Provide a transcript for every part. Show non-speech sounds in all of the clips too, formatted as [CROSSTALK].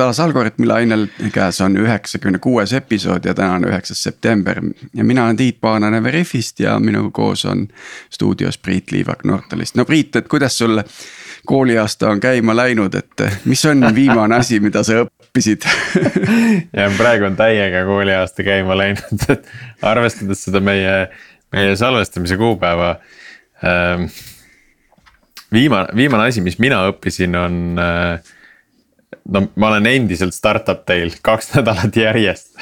taas Algorütmi lainel, käes on üheksakümne kuues episood ja täna on üheksas september. ja mina olen Tiit Paananen Veriffist ja minuga koos on stuudios Priit Liivak Nortalist. no Priit, et kuidas sul kooliaasta on käima läinud, et mis on viimane asi, mida sa õppisid [LAUGHS] ja praegu on täiega kooliaasta käima läinud, et arvestades seda meie, meie salvestamise kuupäeva ähm, viimane, viimane asi, mis mina õppisin, on äh, no ma olen endiselt startup teil kaks [LAUGHS] nädalat järjest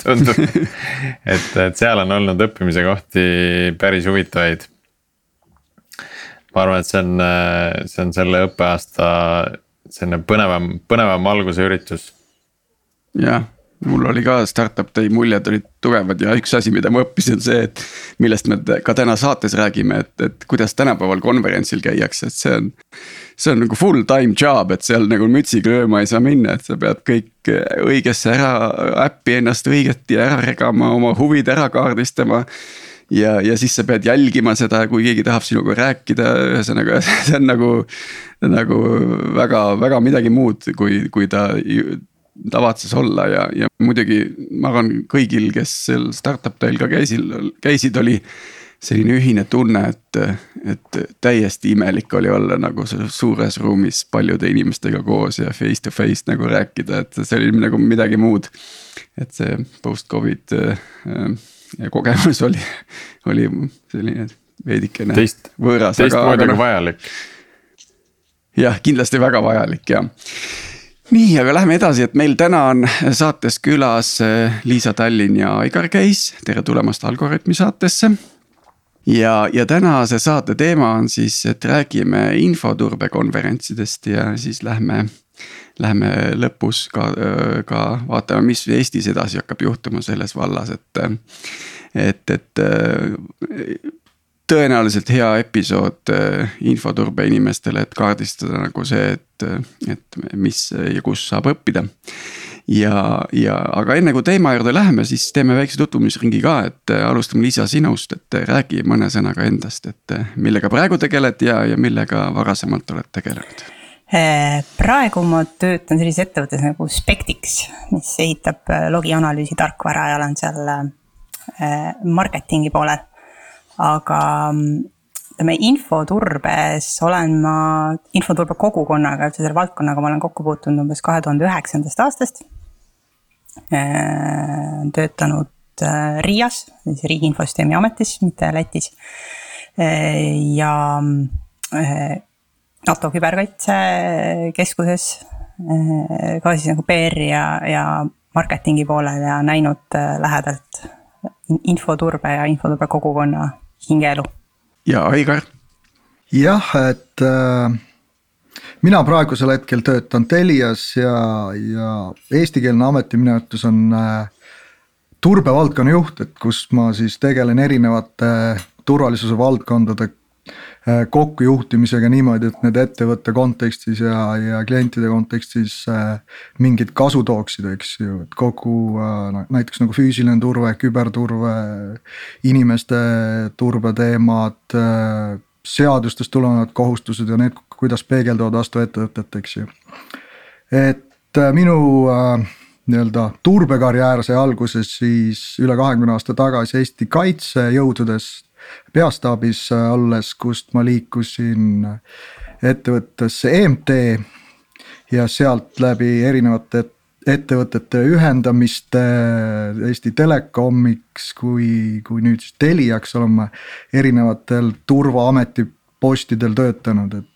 tundub, et, et seal on olnud õppimise kohti päris huvitavaid. ma arvan, et see on, see on selle õppeaasta selline põnevam, põnevam alguse üritus. jah mul oli ka startup day muljed olid tugevad ja üks asi, mida ma õppisin, on see, et. millest me ka täna saates räägime, et, et kuidas tänapäeval konverentsil käiakse, et see on. see on nagu full time job, et seal nagu mütsiga lööma ei saa minna, et sa pead kõik õigesse ära, äppi ennast õigeti ära regama, oma huvid ära kaardistama ja, ja siis sa pead jälgima seda, kui keegi tahab sinuga rääkida, ühesõnaga [LAUGHS] see on nagu. nagu väga, väga midagi muud, kui, kui ta tavatses olla ja, ja muidugi ma arvan, kõigil, kes seal startup day'l ka käisil, käisid, oli selline ühine tunne, et, et täiesti imelik oli olla nagu suures ruumis paljude inimestega koos ja face to face nagu rääkida, et see oli nagu midagi muud. et see post-covid äh, kogemus oli, oli selline veidikene Teist, võõras. teistmoodi aga noh, vajalik. jah, kindlasti väga vajalik ja nii, aga läheme edasi, et meil täna on saates külas eh, Liisa Tallinn ja Aigar Käis, tere tulemast Algorütmi saatesse. ja, ja tänase saate teema on siis, et räägime infoturbekonverentsidest ja siis lähme. Lähme lõpus ka, eh, ka vaatame, mis Eestis edasi hakkab juhtuma selles vallas, et. et, et tõenäoliselt hea episood äh, infoturbe inimestele, et kaardistada nagu see, et, et mis ja kus saab õppida. ja, ja aga enne kui teema juurde läheme, siis teeme väikse tutvumisringi ka, et äh, alustame Liisa sinust, et räägi mõne sõnaga endast, et äh, millega praegu tegeled ja, ja millega varasemalt oled tegelenud praegu ma töötan sellises ettevõttes nagu Spectix, mis ehitab logianalüüsi tarkvara ja olen seal marketingi poolel aga ütleme infoturbes olen ma, infoturbe kogukonnaga, üldse selle valdkonnaga ma olen kokku puutunud umbes kahe tuhande üheksandast aastast. Äh, töötanud äh, RIA-s, siis Riigi Infosüsteemi Ametis, mitte Lätis. Äh, ja NATO küberkaitsekeskuses ka siis nagu PR ja, ja marketingi poolel ja näinud lähedalt infoturbe ja infoturbe kogukonna hingeelu. ja Aigar? jah, et äh, mina praegusel hetkel töötan Telias ja, ja eestikeelne ametinimetus on äh, turbevaldkonna juht, et kus ma siis tegelen erinevate turvalisuse valdkondade kokkujuhtimisega niimoodi, et need ettevõtte kontekstis ja, ja klientide kontekstis äh, mingit kasu tooksid, eks ju, et kogu noh näiteks nagu füüsiline turve, küberturve, inimeste turbeteemad, seadustest tulenevad kohustused ja need, kuidas peegelduvad vastu ettevõtet, eks ju. et minu nii-öelda turbekarjäär sai alguse siis üle kahekümne aasta tagasi Eesti kaitsejõududes peastaabis olles, kust ma liikusin ettevõttesse EMT ja sealt läbi erinevate ettevõtete ühendamiste Eesti Telekomiks kui, kui nüüd siis Teliaks olen ma erinevatel turvaameti postidel töötanud, et.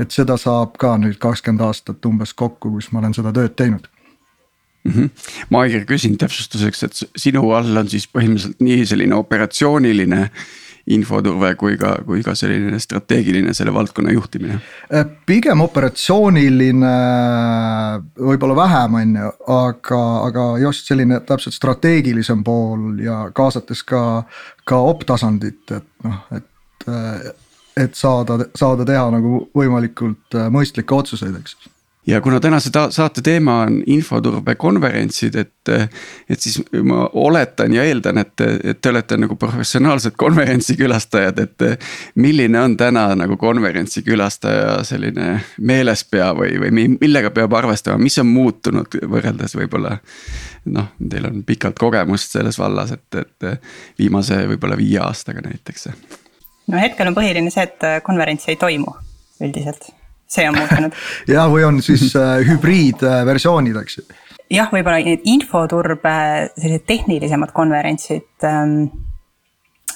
Et seda saab ka nüüd kakskümmend aastat umbes kokku, kus ma olen seda tööd teinud mm. -hmm. ma ikkagi küsin täpsustuseks, et sinu all on siis põhimõtteliselt nii selline operatsiooniline infoturve kui ka, kui ka selline strateegiline selle valdkonna juhtimine? Äh, pigem operatsiooniline võib-olla vähem, on ju, aga, aga just selline täpselt strateegilisem pool ja kaasates ka, ka op-tasandit, et noh, et. et saada, saada teha nagu võimalikult mõistlikke otsuseid, eks ja kuna tänase ta saate teema on infoturbekonverentsid, et, et siis ma oletan ja eeldan, et, et te olete nagu professionaalsed konverentsi külastajad, et. milline on täna nagu konverentsi külastaja selline meelespea või, või millega peab arvestama, mis on muutunud võrreldes võib-olla. noh, teil on pikalt kogemust selles vallas, et, et viimase võib-olla viie aastaga näiteks. no hetkel on põhiline see, et konverentsi ei toimu üldiselt see on muutunud [LAUGHS] jah, või on siis äh, hübriidversioonid, eks ju. jah, võib-olla need infoturbe sellised tehnilisemad konverentsid ähm,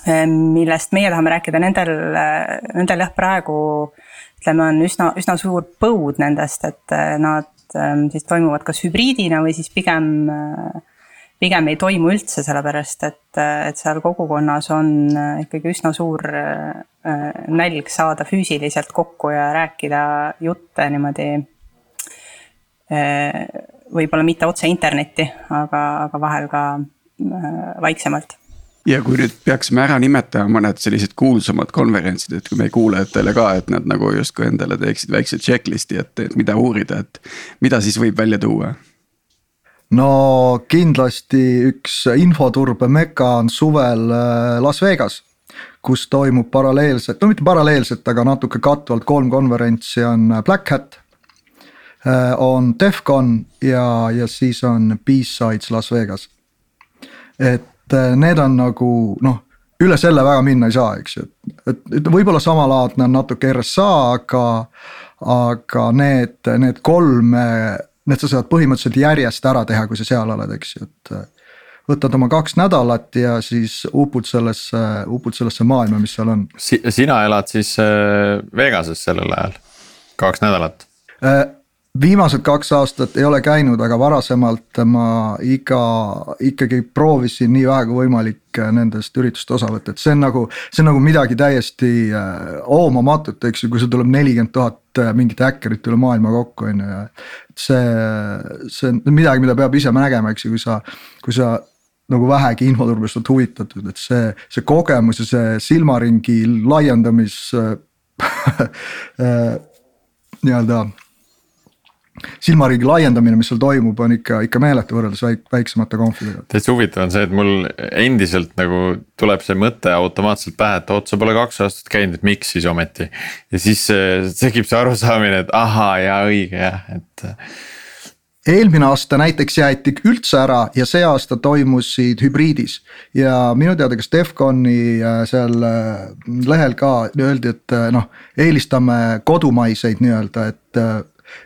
ähm,. millest meie tahame rääkida, nendel, äh, nendel jah, praegu ütleme, on üsna, üsna suur põud nendest, et äh, nad ähm, siis toimuvad kas hübriidina või siis pigem äh, pigem ei toimu üldse, sellepärast et, et seal kogukonnas on äh, ikkagi üsna suur äh, nälg saada füüsiliselt kokku ja rääkida jutte niimoodi. Äh, võib-olla mitte otse internetti, aga, aga vahel ka vaiksemalt ja kui nüüd peaksime ära nimetama mõned sellised kuulsamad konverentsid, et kui meie kuulajatele ka, et nad nagu justkui endale teeksid väikse checklist'i, et, et mida uurida, et mida siis võib välja tuua no kindlasti üks infoturbe meka on suvel äh, Las Vegas kus toimub paralleelselt, no mitte paralleelselt, aga natuke kattuvalt kolm konverentsi on äh, Black Hat. Äh, on Defcon ja, ja siis on B-Sides Las Vegas. et need on nagu noh, üle selle väga minna ei saa, eks ju, et, et võib-olla samalaadne on natuke RSA, aga. aga need, need kolm need sa saad põhimõtteliselt järjest ära teha, kui sa seal oled, eks ju, et. Äh, võtad oma kaks nädalat ja siis upud sellesse, upud sellesse maailma, mis seal on si. sina elad siis äh, Vegases sellel ajal, kaks nädalat äh, viimased kaks aastat ei ole käinud, aga varasemalt ma iga, ikkagi proovisin nii vähe kui võimalik nendest üritust osa võtta, et see on nagu. see on nagu midagi täiesti oomamatut, eks ju, kui sul tuleb nelikümmend tuhat mingit häkkerit üle maailma kokku, on ju ja. see, see on midagi, mida peab ise nägema, eks ju, kui sa, kui sa nagu vähegi infoturbest oled huvitatud, et see, see kogemus ja see silmaringi laiendamis [LAUGHS] nii-öelda silmaringi laiendamine, mis seal toimub, on ikka, ikka meeletu võrreldes väik-, väiksemate konfidega. täitsa huvitav on see, et mul endiselt nagu tuleb see mõte automaatselt pähe, et oot, sa pole kaks aastat käinud, et miks siis ometi. ja siis tekib see arusaamine, et ahaa, jaa õige jah, et eelmine aasta näiteks jäeti üldse ära ja see aasta toimusid hübriidis. ja minu teada, kas Defconi äh, seal äh, lehel ka öeldi, et äh, noh, eelistame kodumaiseid nii-öelda, et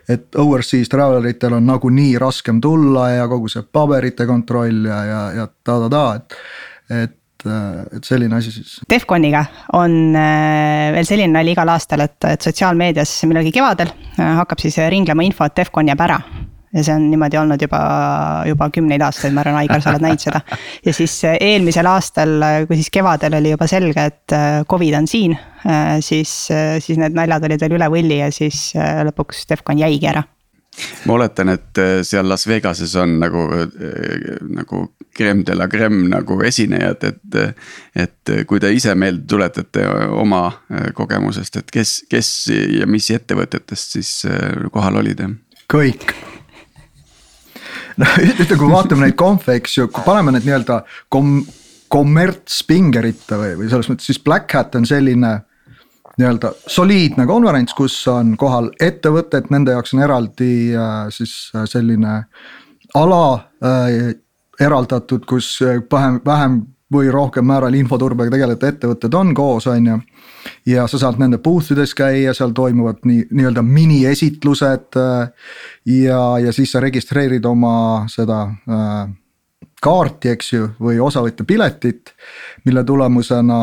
et overseas traveler itel on nagunii raskem tulla ja kogu see paberite kontroll ja, ja, ja ta-ta-ta, et, et et selline asi siis. Defconiga on äh, veel selline nali igal aastal, et, et sotsiaalmeedias millalgi kevadel äh, hakkab siis ringlema info, et Defcon jääb ära ja see on niimoodi olnud juba, juba kümneid aastaid, ma arvan, Aigar, sa oled näinud seda. ja siis äh, eelmisel aastal, kui siis kevadel oli juba selge, et äh, Covid on siin, äh, siis, siis need naljad olid veel üle võlli ja siis lõpuks Defcon jäigi ära ma oletan, et seal Las Vegases on nagu, nagu creme de la creme nagu esinejad, et. et kui te ise meelde tuletate oma kogemusest, et kes, kes ja mis ettevõtetest siis kohal olid? kõik noh, ütle, kui vaatame neid konfe, eks ju, kui paneme need nii-öelda kom-, kommertspingeritte või, või selles mõttes siis Black Hat on selline nii-öelda soliidne konverents, kus on kohal ettevõtted, nende jaoks on eraldi äh, siis äh, selline ala äh, eraldatud, kus vähem, vähem või rohkem määral infoturbega tegelevad ettevõtted on koos, on ju. Ja sa saad nende booth ides käia, seal toimuvad nii, nii-öelda miniesitlused. Äh, ja, ja siis sa registreerid oma seda äh, kaarti, eks ju, või osavõtja piletit. mille tulemusena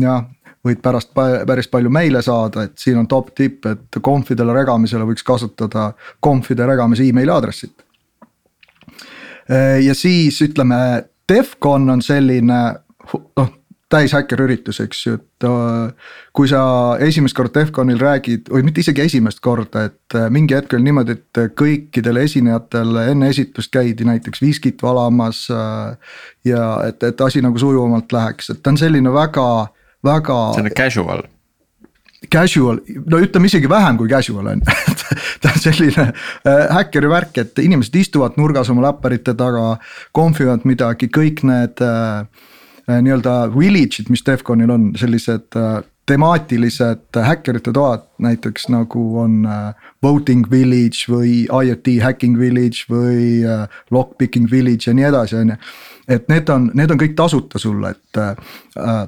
jah, võid pärast päris palju meile saada, et siin on top tipp, et konfidele regamisele võiks kasutada konfide regamise emaili aadressit. Äh, ja siis ütleme Defcon on selline noh, täishäkkerüritus, eks ju, et äh, kui sa esimest korda Defconil räägid või mitte isegi esimest korda, et äh, mingi hetk oli niimoodi, et kõikidel esinejatel enne esitlust käidi näiteks viskit valamas. Äh, ja et, et asi nagu sujuvamalt läheks, et ta on selline väga, väga. selline casual casual, no ütleme isegi vähem kui casual on ju [LAUGHS] ta on selline häkkeri värk, et inimesed istuvad nurgas oma läpparite taga, kohvivad midagi, kõik need äh nii-öelda village'id, mis Defconil on, sellised äh, temaatilised häkkerite toad, näiteks nagu on äh, voting village või IoT hacking village või äh, lockpicking village ja nii edasi, on ju. et need on, need on kõik tasuta sulle, et äh,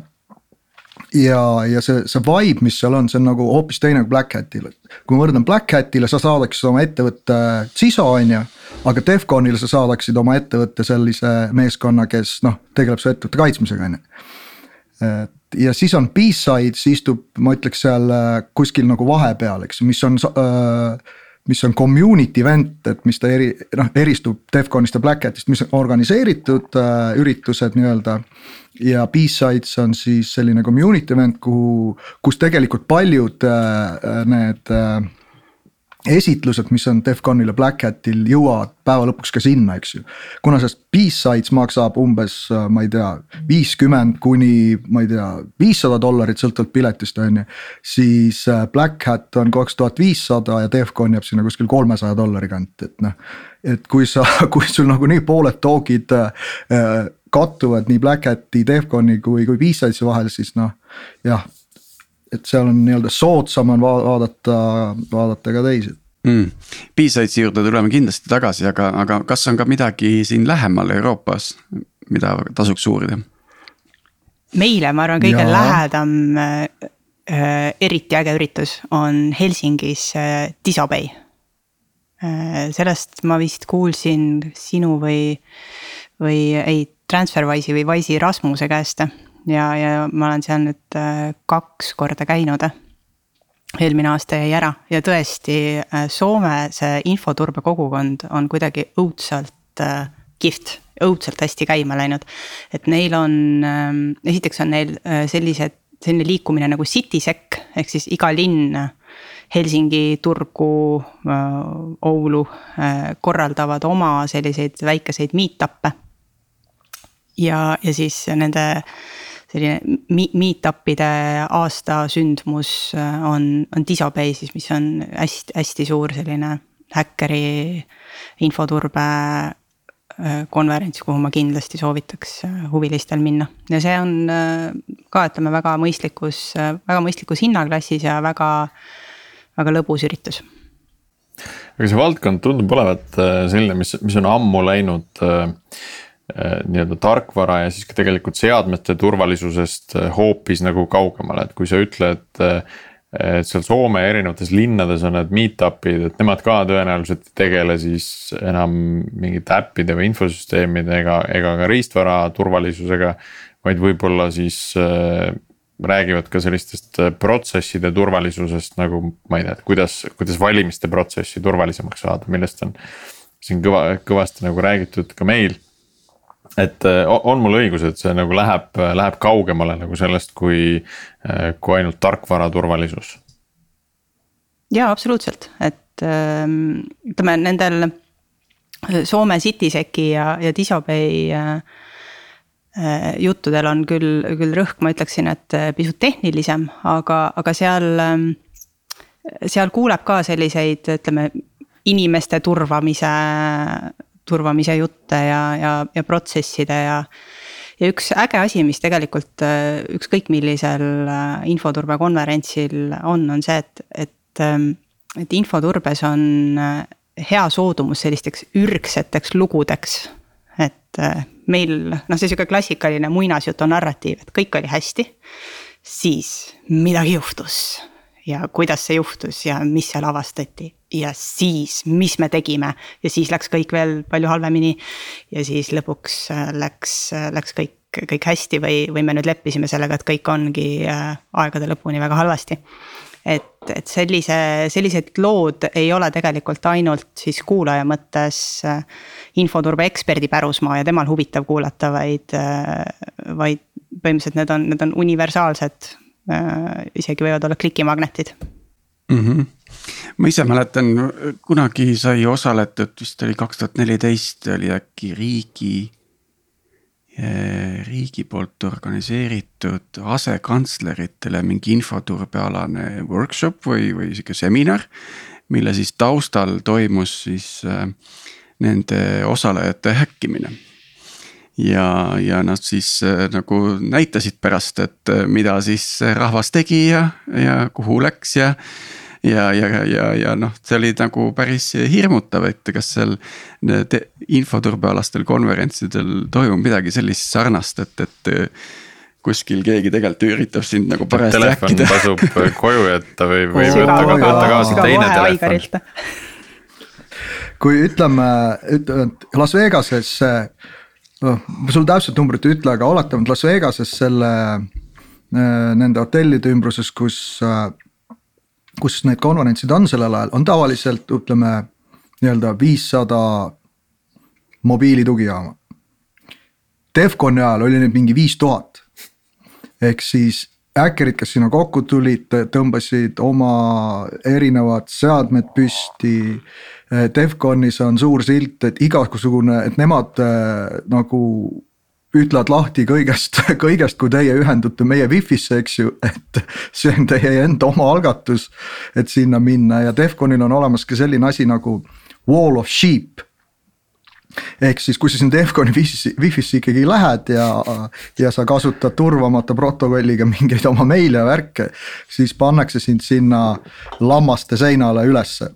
ja, ja see, see vibe, mis seal on, see on nagu hoopis teine kui Black Hatil, et kui ma võrdlen Black Hatile, sa saadaksid oma ettevõtte CISO on ju. Aga Defconile sa saadaksid oma ettevõtte sellise meeskonna, kes noh, tegeleb su ettevõtte kaitsmisega on ju. ja siis on B-sides istub, ma ütleks seal äh, kuskil nagu vahepeal, eks mis on äh, mis on community event, et mis ta eri, noh eristub Defconist ja Black Hatist, mis on organiseeritud äh, üritused nii-öelda ja B-Sides on siis selline community event, kuhu, kus tegelikult paljud äh, need äh, esitlused, mis on Defconil ja Black Hatil jõuavad päeva lõpuks ka sinna, eks ju. kuna sellest B-Sides maksab umbes, äh, ma ei tea, viiskümmend kuni ma ei tea, viissada dollarit sõltuvalt piletist on ju. siis äh, Black Hat on kaks tuhat viissada ja Defcon jääb sinna kuskil kolmesaja dollari kanti, et noh. et kui sa, [LAUGHS] kui sul nagunii pooled toogid äh, kattuvad nii Black Hat'i, Defconi kui, kui B-Sides'i vahel, siis noh jah. Et seal on nii-öelda soodsam on vaadata, vaadata ka teisi mm.. B-Sides'i juurde tuleme kindlasti tagasi, aga, aga kas on ka midagi siin lähemal Euroopas, mida tasuks uurida? meile, ma arvan, kõige ja. lähedam äh, eriti äge üritus on Helsingis äh, Disobey äh,. sellest ma vist kuulsin sinu või, või ei Transferwise'i või Wise'i Rasmuse käest. Ja, ja ma olen seal nüüd äh, kaks korda käinud. eelmine aasta jäi ära ja tõesti äh, Soome see infoturbe kogukond on kuidagi õudselt äh, kihvt, õudselt hästi käima läinud. et neil on, ähm, esiteks on neil sellised, selline liikumine nagu CitySec ehk siis iga linn Helsingi, Turgu, Oulu korraldavad oma selliseid väikeseid meet-up'e ja, ja siis nende selline meet-up'ide aastasündmus äh, on, on Disobey siis, mis on hästi-hästi suur selline häkkeri infoturbe äh, konverents, kuhu ma kindlasti soovitaks äh, huvilistel minna. Ja see on ka, ütleme väga mõistlikus, väga mõistlikus hinnaklassis ja väga, väga lõbus üritus. Aga see valdkond tundub olevat selline, mis, mis on ammu läinud Äh, nii-öelda tarkvara ja siis ka tegelikult seadmete turvalisusest äh, hoopis nagu kaugemale, et kui sa ütled. Äh, et seal Soome erinevates linnades on need meet-up'id, et nemad ka tõenäoliselt ei tegele siis enam mingite äppide või infosüsteemide ega, ka riistvara turvalisusega. vaid võib-olla siis äh, räägivad ka sellistest protsesside turvalisusest nagu ma ei tea, et kuidas, kuidas valimiste protsessi turvalisemaks saada, millest on siin kõva, kõvasti nagu räägitud ka meil et äh, on mul õigus, et see nagu läheb, läheb kaugemale nagu sellest, kui, äh, kui ainult tarkvara turvalisus? jaa, absoluutselt, et ähm, ütleme nendel Soome CitySec'i ja, ja Disobey äh, juttudel on küll, küll rõhk, ma ütleksin, et pisut tehnilisem, aga, aga seal, ähm, seal kuuleb ka selliseid, ütleme inimeste turvamise turvamise jutte ja, ja, ja protsesside ja. ja üks äge asi, mis tegelikult äh, ükskõik millisel äh, infoturbe konverentsil on, on see, et, et, ähm, et infoturbes on äh, hea soodumus sellisteks ürgseteks lugudeks. et meil noh, see sihuke klassikaline muinasjutu narratiiv, et kõik oli hästi. siis midagi juhtus ja kuidas see juhtus ja mis seal avastati ja siis, mis me tegime ja siis läks kõik veel palju halvemini. ja siis lõpuks äh, läks, äh, läks kõik, kõik hästi või, või me nüüd leppisime sellega, et kõik ongi äh, aegade lõpuni väga halvasti. et, et sellise, sellised lood ei ole tegelikult ainult siis kuulaja mõttes infoturbe eksperdi pärusmaa ja temal huvitav kuulata, vaid, vaid põhimõtteliselt need on, need on universaalsed isegi võivad olla klikimagnetid mm. -hmm. Ma ise mäletan, kunagi sai osaletud, vist oli kaks tuhat neliteist oli äkki riigi, äh, riigi poolt organiseeritud asekantsleritele mingi infoturbealane workshop või, või sihuke seminar. mille siis taustal toimus siis äh, nende osalejate häkkimine. ja, ja nad siis äh, nagu näitasid pärast, et mida siis rahvas tegi ja, ja kuhu läks ja ja, ja, ja, ja noh, see oli nagu päris hirmutav, et kas seal infoturbealastel konverentsidel toimub midagi sellist sarnast, et, et. kuskil keegi tegelikult üritab sind nagu parajasti telefon äkkida. tasub [LAUGHS] koju jätta või, või võtta, võtta kaasa teine telefon. kui ütleme, ütleme, et Las Vegases, noh ma sul täpset numbrit ei ütle, aga oletame, et Las Vegases selle nende hotellide ümbruses, kus kus need konverentsid on sellel ajal, on tavaliselt ütleme nii-öelda viissada mobiilitugijaama. Defconi ajal oli neid mingi viis tuhat. ehk siis häkkerid, kes sinna kokku tulid, tõmbasid oma erinevad seadmed püsti. Defconis on suur silt, et igasugune, et nemad äh, nagu ütlevad lahti kõigest, [LAUGHS] kõigest, kui teie ühendute meie wifi'sse, eks ju, et see on teie enda omaalgatus. et sinna minna ja Defconil on olemas ka selline asi nagu wall of sheep ehk siis, kui sa sinna Defconi wifi'sse, ikkagi lähed ja, ja sa kasutad turvamata protokolliga mingeid oma meile värke. siis pannakse sind sinna lammaste seinale ülesse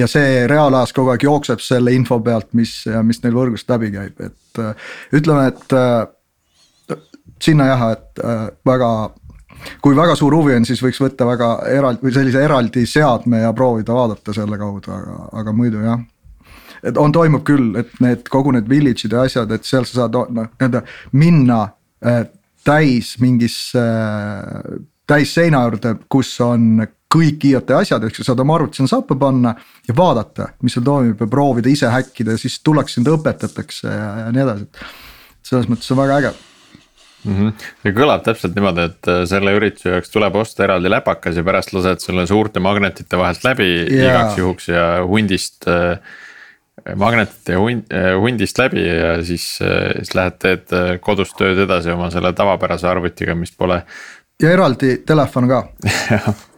ja see reaalajas kogu aeg jookseb selle info pealt, mis, mis neil võrgust läbi käib, et äh, ütleme, et äh, sinna jah, et äh, väga kui väga suur huvi on, siis võiks võtta väga eraldi või sellise eraldi seadme ja proovida vaadata selle kaudu, aga, aga muidu jah. et on, toimub küll, et need kogu need village'id ja asjad, et seal sa saad noh nii-öelda minna äh, täis mingisse äh, täis seina juurde, kus on kõik IoT asjad, ehk sa saad oma arvuti sinna sappa panna ja vaadata, mis seal toimub ja proovida ise häkkida ja siis tullakse sind õpetatakse ja, ja nii edasi, et selles mõttes on väga äge mm. -hmm. see kõlab täpselt niimoodi, et äh, selle ürituse jaoks tuleb osta eraldi läpakas ja pärast lased selle suurte magnetite vahelt läbi yeah. igaks juhuks ja hundist äh,. magnetite ja hund, äh, hundist läbi ja siis äh,, siis lähed teed äh, kodus tööd edasi oma selle tavapärase arvutiga, mis pole. ja eraldi telefon ka [LAUGHS]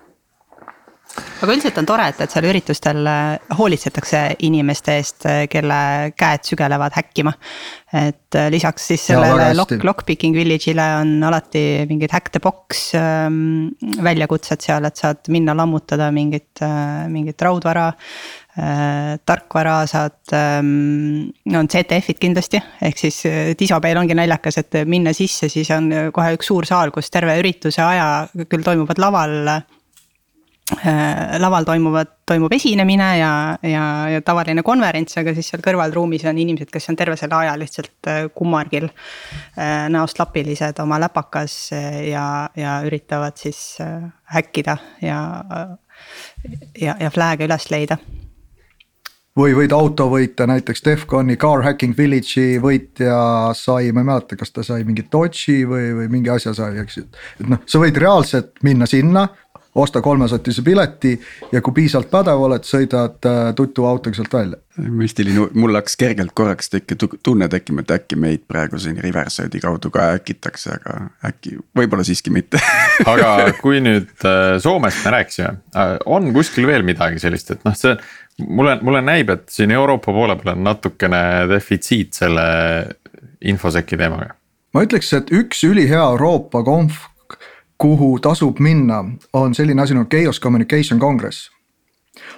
aga üldiselt on tore, et, et seal üritustel äh, hoolitsetakse inimeste eest, äh, kelle käed sügelevad häkkima. et äh, lisaks siis sellele lock, lockpicking village'ile on alati mingid hack the box ähm, väljakutsed seal, et saad minna lammutada mingit äh,, mingit raudvara äh,. tarkvara saad ähm,, on CTF-id kindlasti, ehk siis Disobel ongi naljakas, et minna sisse, siis on kohe üks suur saal, kus terve ürituse aja küll toimuvad laval laval toimuvad, toimub esinemine ja, ja, ja tavaline konverents, aga siis seal kõrvalruumis on inimesed, kes on terve selle aja lihtsalt äh, kummargil. Äh, näost lapilised oma läpakas ja, ja üritavad siis häkkida ja, ja, ja flag'e üles leida või võid auto võita, näiteks Defconi Car Hacking Village'i võitja sai, ma ei mäleta, kas ta sai mingi Dodge'i või, või mingi asja sai, eks ju. et noh, sa võid reaalselt minna sinna, osta kolmesotise pileti ja kui piisavalt pädev oled, sõidad äh, tuttava autoga sealt välja. müstiline, mul hakkas kergelt korraks tekke tunne tekkima, et äkki meid praegu siin Riverside'i kaudu ka äkitakse, aga äkki võib-olla siiski mitte [LAUGHS] aga kui nüüd äh, Soomest me rääkisime, äh, on kuskil veel midagi sellist, et noh, see mulle, mulle näib, et siin Euroopa poole peal on natukene defitsiit selle infoseki teemaga ma ütleks, et üks ülihea Euroopa konf kuhu tasub minna, on selline asi nagu Chaos Communication Congress.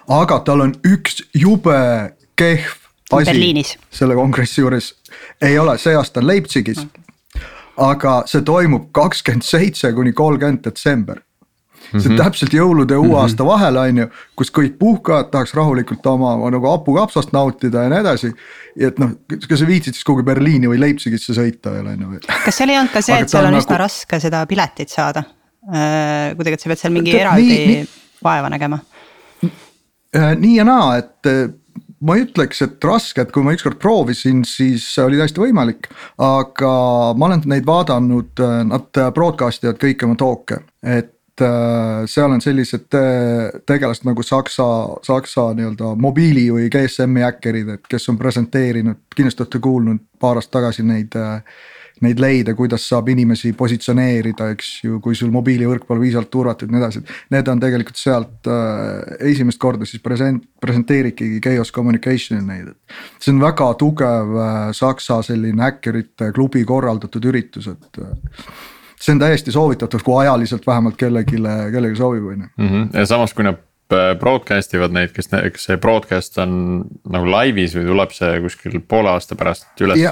aga tal on üks jube kehv asi selle kongressi juures, ei ole, see aasta on Leipzigis. Okay.. aga see toimub kakskümmend seitse kuni kolmkümmend detsember see on mm -hmm. täpselt jõulude ja uue -hmm. aasta vahel, on ju, kus kõik puhkavad, tahaks rahulikult oma nagu hapukapsast nautida ja nii edasi. et noh, kas sa viitsid siis kuhugi Berliini või Leipzigisse sõita veel on ju. kas seal ei olnud ka see, et seal on nagu... üsna raske seda piletit saada? Äh, kuidagi, et sa pead seal mingi eraldi nii, nii, vaeva nägema? Äh, nii ja naa, et äh, ma ei ütleks, et raske, et kui ma ükskord proovisin, siis oli täiesti võimalik. aga ma olen neid vaadanud, nad broadcast ivad kõiki oma talk'e, et seal on sellised tegelased nagu Saksa, Saksa nii-öelda mobiili või GSM-i häkkerid, et kes on presenteerinud, kindlasti olete kuulnud paar aastat tagasi neid neid leida, kuidas saab inimesi positsioneerida, eks ju, kui sul mobiilivõrk pole piisavalt turvatud ja nii edasi. Need on tegelikult sealt äh, esimest korda siis present-, presenteeribki Chaos Communication neid, et. see on väga tugev äh, saksa selline häkkerite klubi korraldatud üritus, et äh, see on täiesti soovitatav, kui ajaliselt vähemalt kellelegi, kellelegi sobib, on ju. Mhm. ja samas, kui nad äh, broadcast ivad neid, kas, kas see broadcast on nagu laivis või tuleb see kuskil poole aasta pärast üles?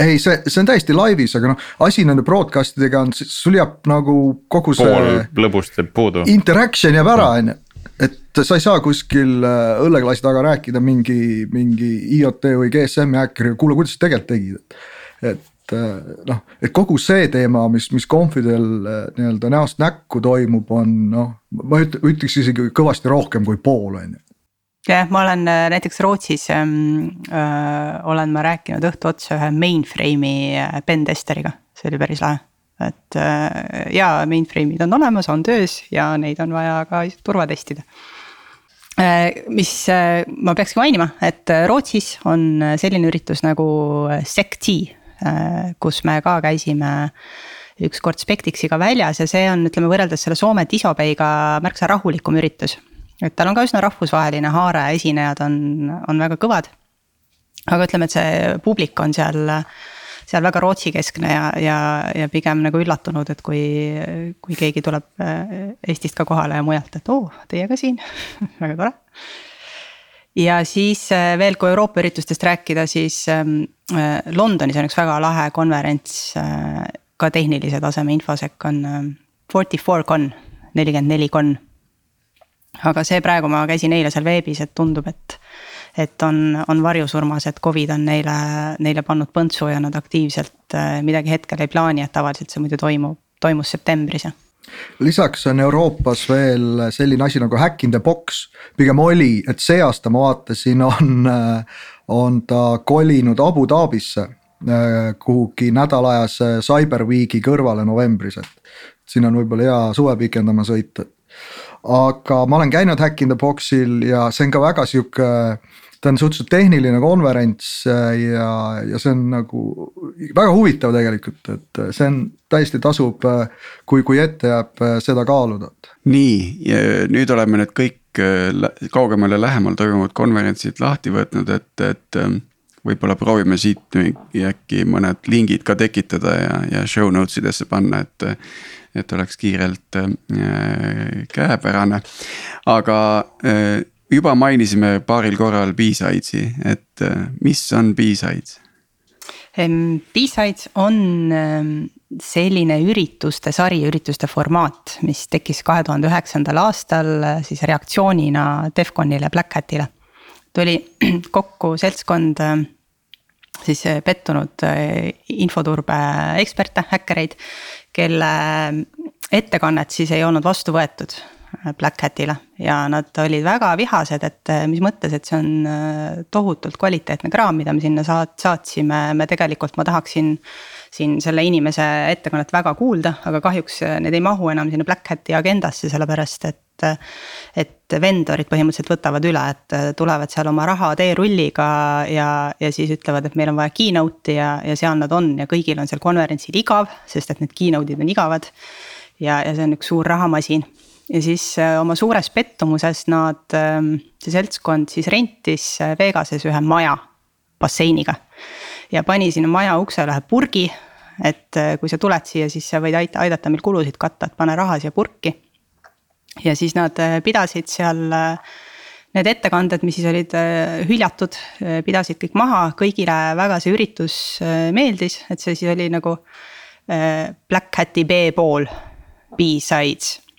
ei, see, see on täiesti laivis, aga noh, asi nende broadcast idega on, sul jääb nagu kogu see. pool lõbust jääb puudu. Interaction jääb ära, on ju et sa ei saa kuskil äh, õlleklassi taga rääkida mingi, mingi IoT või GSM-i häkkeriga, kuule, kuidas sa tegelikult tegid, et. Et äh, noh, et kogu see teema, mis, mis konfidel äh, nii-öelda näost näkku toimub, on noh, ma ütleks isegi kõvasti rohkem kui pool, on ju. Jah, ma olen äh, näiteks Rootsis ähm, äh, olen ma rääkinud õhtu otsa ühe mainframe'i pentesteriga, see oli päris lahe. et äh, jaa, mainframe'id on olemas, on töös ja neid on vaja ka turvatestida. Mis ma peakski mainima, et Rootsis on selline üritus nagu SecT kus me ka käisime ükskord Spectixiga väljas ja see on, ütleme võrreldes selle Soome Disobey'ga märksa rahulikum üritus et tal on ka üsna rahvusvaheline haare, esinejad on, on väga kõvad. aga ütleme, et see publik on seal, seal väga Rootsi-keskne ja, ja, ja pigem nagu üllatunud, et kui, kui keegi tuleb äh, Eestist ka kohale ja mujalt, et oo oh,, teie ka siin [LAUGHS] väga tore. ja siis äh, veel, kui Euroopa üritustest rääkida, siis ähm, äh, Londonis on üks väga lahe konverents, ka tehnilise taseme infosec on forty four con, nelikümmend neli con aga see praegu ma käisin eile seal veebis, et tundub, et. et on, on varjusurmas, et Covid on neile, neile pannud põntsu ja nad aktiivselt äh, midagi hetkel ei plaani, et tavaliselt see muidu toimub, toimus septembris ja lisaks on Euroopas veel selline asi nagu Hack in the box, pigem oli, et see aasta ma vaatasin, on, äh, on ta kolinud Abu Dhabisse äh, kuhugi nädalajase Cyber Weeki kõrvale novembris, et siin on võib-olla hea suve pikendama sõita. Aga ma olen käinud Hack in the Box'il ja see on ka väga sihuke ta on suhteliselt tehniline konverents äh, ja, ja see on nagu väga huvitav tegelikult, et see on täiesti tasub, äh, kui, kui ette jääb äh, seda kaaluda. nii, nüüd oleme need kõik kaugemale lähemal toimuvad konverentsid lahti võtnud, et, et ähm, võib-olla proovime siit äkki mõned lingid ka tekitada ja, ja show notes idesse panna, et et oleks kiirelt äh, käepärane. aga äh, juba mainisime paaril korral B-Sides'i, et äh, mis on B-Sides? B-Sides on ähm, selline ürituste sari, ürituste formaat, mis tekkis kahe tuhande üheksandal aastal siis reaktsioonina Defconile, Black Hatile. tuli [CLEARS THROAT] kokku seltskond siis pettunud infoturbe eksperte, häkkereid kelle ettekannet siis ei olnud vastu võetud Black Hatile ja nad olid väga vihased, et eh, mis mõttes, et see on eh, tohutult kvaliteetne kraam, mida me sinna saat-, saatsime, me tegelikult, ma tahaksin. siin selle inimese ettekannet väga kuulda, aga kahjuks need ei mahu enam sinna Black Hati agendasse, sellepärast et. et vendorid põhimõtteliselt võtavad üle, et tulevad seal oma raha teerulliga ja, ja siis ütlevad, et meil on vaja keynote'i ja, ja seal nad on ja kõigil on seal konverentsil igav, sest et need keynote'id on igavad. ja, ja see on üks suur rahamasin ja siis äh, oma suures pettumuses nad, ähm, see seltskond siis rentis äh, Vegases ühe maja basseiniga. ja pani sinna maja uksele ühe purgi, et äh, kui sa tuled siia, siis sa võid aidata meil kulusid katta, et pane raha siia purki. ja siis nad pidasid seal need ettekanded, mis siis olid hüljatud, pidasid kõik maha, kõigile väga see üritus meeldis, et see siis oli nagu Black Hat'i B-pool, B-sides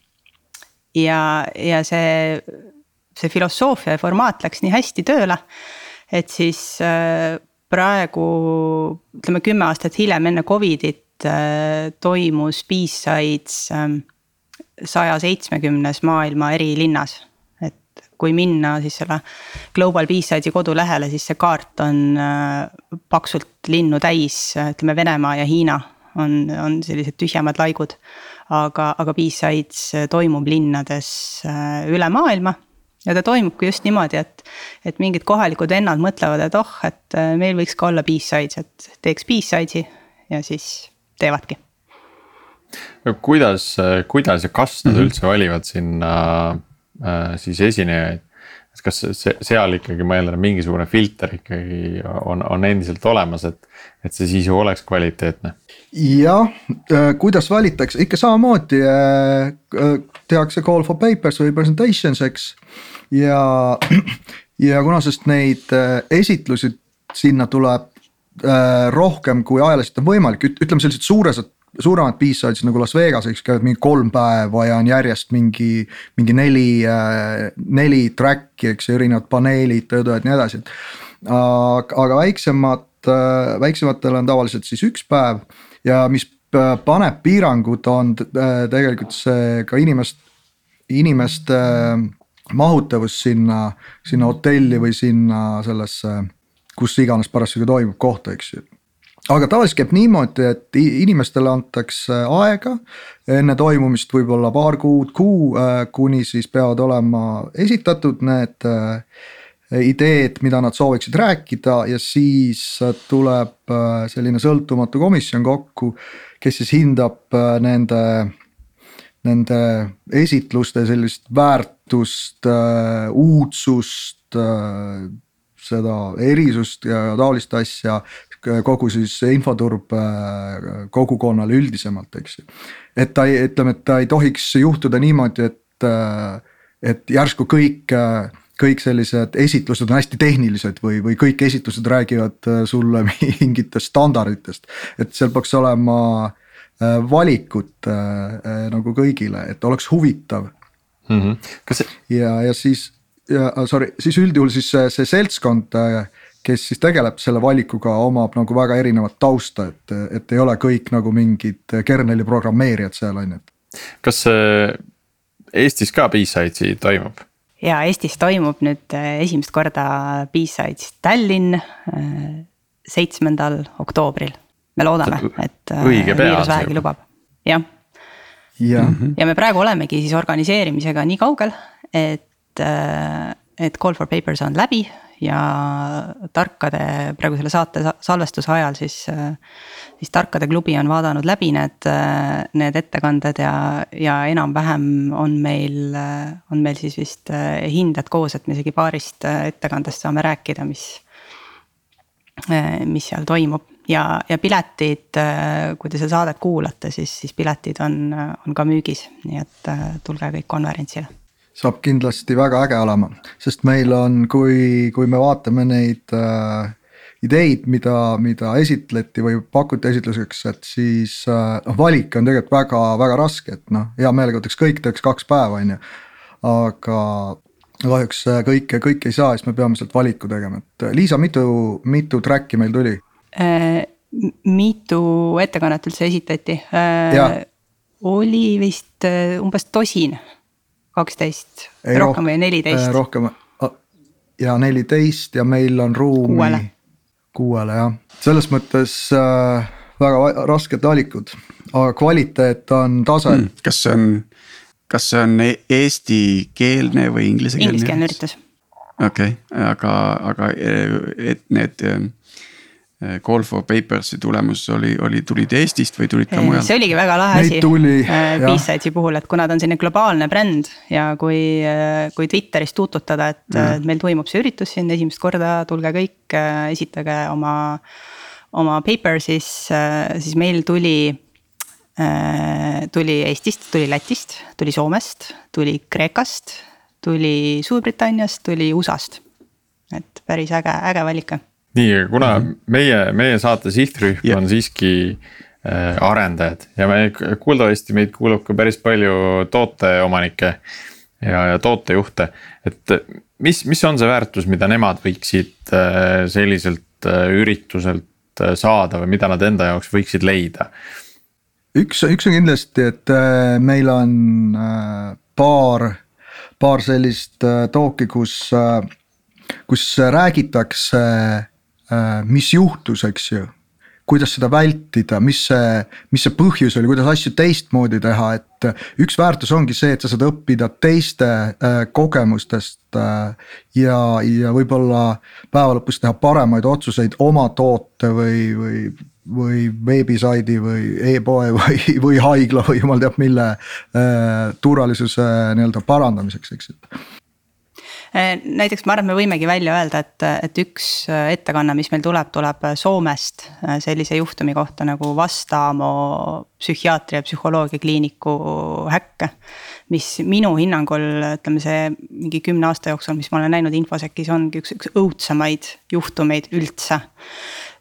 ja, ja see, see filosoofia ja formaat läks nii hästi tööle, et siis äh, praegu ütleme kümme aastat hiljem enne Covidit äh, toimus B-Sides ähm, saja seitsmekümnes maailma eri linnas. Et kui minna siis selle Global B-Side'i kodulehele, siis see kaart on äh, paksult linnu täis, ütleme Venemaa ja Hiina on, on sellised tühjemad laigud aga, aga B-Sides äh, toimub linnades äh, üle maailma ja ta toimubki just niimoodi, et, et mingid kohalikud vennad mõtlevad, et oh, et äh, meil võiks ka olla B-sides, et teeks B-sides'i. ja siis teevadki. kuidas, kuidas ja kas nad mm -hmm. üldse valivad sinna äh, siis esinejaid? et kas see seal ikkagi ma eeldan, mingisugune filter ikkagi on, on endiselt olemas, et, et see sisu oleks kvaliteetne? Jah, äh, kuidas valitakse, ikka samamoodi äh, äh, tehakse call for papers või presentations, eks. ja, [CLEARS THROAT] ja kuna sest neid esitlusi sinna tuleb rohkem kui ajaliselt on võimalik, ütleme sellised suured suuremad B-sides nagu Las Vegas, eks käivad mingi kolm päeva ja on järjest mingi, mingi neli, neli track'i, eks ju, erinevad paneelid, töötajad ja nii edasi. aga, aga väiksemad, väiksematel on tavaliselt siis üks päev ja mis paneb piirangud, on tegelikult see ka inimest, inimeste mahutavus sinna, sinna hotelli või sinna sellesse, kus iganes parasjagu toimub kohta, eks ju. Aga tavaliselt käib niimoodi, et inimestele antakse aega enne toimumist võib-olla paar kuud, kuu, äh, kuni siis peavad olema esitatud need äh, ideed, mida nad sooviksid rääkida ja siis tuleb äh, selline sõltumatu komisjon kokku, kes siis hindab nende nende esitluste sellist väärtust, uudsust, seda erisust ja taolist asja kogu siis infoturb äh, kogukonnale üldisemalt, eks ju. et ta ei, ütleme, et ta ei tohiks juhtuda niimoodi, et, äh, et järsku kõik äh, kõik sellised esitlused on hästi tehnilised või, või kõik esitlused räägivad sulle [LAUGHS] mingitest standarditest. et seal peaks olema valikut nagu kõigile, et oleks huvitav mm. -hmm. kas ja, ja siis, ja sorry, siis üldjuhul siis see, see seltskond kes siis tegeleb selle valikuga, omab nagu väga erinevat tausta, et, et ei ole kõik nagu mingid kerneli programmeerijad seal on ju. kas Eestis ka B-Sides'i toimub? Ja Eestis toimub nüüd äh, esimest korda B-Sides Tallinn äh, seitsmendal oktoobril. me loodame, et äh, viirus vähegi lubab, jah. ja, ja me praegu olemegi siis organiseerimisega nii kaugel, et, et call for papers on läbi ja tarkade praegu selle saate salvestuse ajal siis, siis tarkade klubi on vaadanud läbi need, need ettekanded ja, ja enam-vähem on meil, on meil siis vist hinded koos, et me isegi paarist ettekandest saame rääkida, mis, mis seal toimub. Ja, ja piletid, kui te seda saadet kuulate, siis, siis piletid on, on ka müügis, nii et tulge kõik konverentsile saab kindlasti väga äge olema, sest meil on, kui, kui me vaatame neid äh, ideid, mida, mida esitleti või pakuti esitluseks, et siis äh, noh äh,, valik on tegelikult väga, väga raske, et noh, hea meelega võtaks kõik, teeks kaks päeva, on ju. aga kahjuks äh, kõike, kõike ei saa, siis me peame sealt valiku tegema, et äh, Liisa, mitu, mitu track'i meil tuli äh,? mitu ettekannet üldse esitati äh,? oli vist umbes tosin kaksteist, rohkem või neliteist? Äh, rohkem ja neliteist ja meil on ruumi kuuele, kuuele jah, selles mõttes äh, väga rasked valikud, aga kvaliteet on tase hmm,. kas see on, kas see on e-, eestikeelne või inglisekeelne? Ingliskeelne üritus. okei okay,, aga, aga et need call for Papers'i tulemus oli, oli, tulid Eestist või tulid ka eh, mujalt? see oligi väga lahe asi eh, B-Sides'i puhul, et kuna ta on selline globaalne bränd ja kui, kui Twitteris tuututada, et mm. meil toimub see üritus siin esimest korda, tulge kõik, esitage oma, oma paper, siis, siis meil tuli tuli Eestist, tuli Lätist, tuli Soomest, tuli Kreekast, tuli Suurbritanniast, tuli USA-st. et päris äge, äge valik nii, kuna mm -hmm. meie, meie saate sihtrühm yeah. on siiski äh, arendajad ja me kuuldavasti meid kuulab ka päris palju tooteomanikke. ja, ja tootejuhte, et mis, mis on see väärtus, mida nemad võiksid äh, selliselt äh, ürituselt äh, saada või mida nad enda jaoks võiksid leida? üks, üks on kindlasti, et äh, meil on äh, paar, paar sellist äh, talk'i, kus äh,, kus räägitakse Äh, mis juhtus, eks ju. kuidas seda vältida, mis see, mis see põhjus oli, kuidas asju teistmoodi teha, et, et üks väärtus ongi see, et sa saad õppida teiste äh, kogemustest äh, ja, ja võib-olla päeva lõpus teha paremaid otsuseid oma toote või, või või veebisaidi või e-poe [LAUGHS] või, või haigla või jumal teab mille äh, turvalisuse nii-öelda parandamiseks, eks, Eh, näiteks ma arvan, et me võimegi välja öelda, et, et üks eh, ettekanne, mis meil tuleb, tuleb Soomest eh, sellise juhtumi kohta nagu Vastamo psühhiaatria ja psühholoogia kliiniku häkke. mis minu hinnangul, ütleme see mingi kümne aasta jooksul, mis ma olen näinud infosekis, ongi üks, üks õudsemaid juhtumeid üldse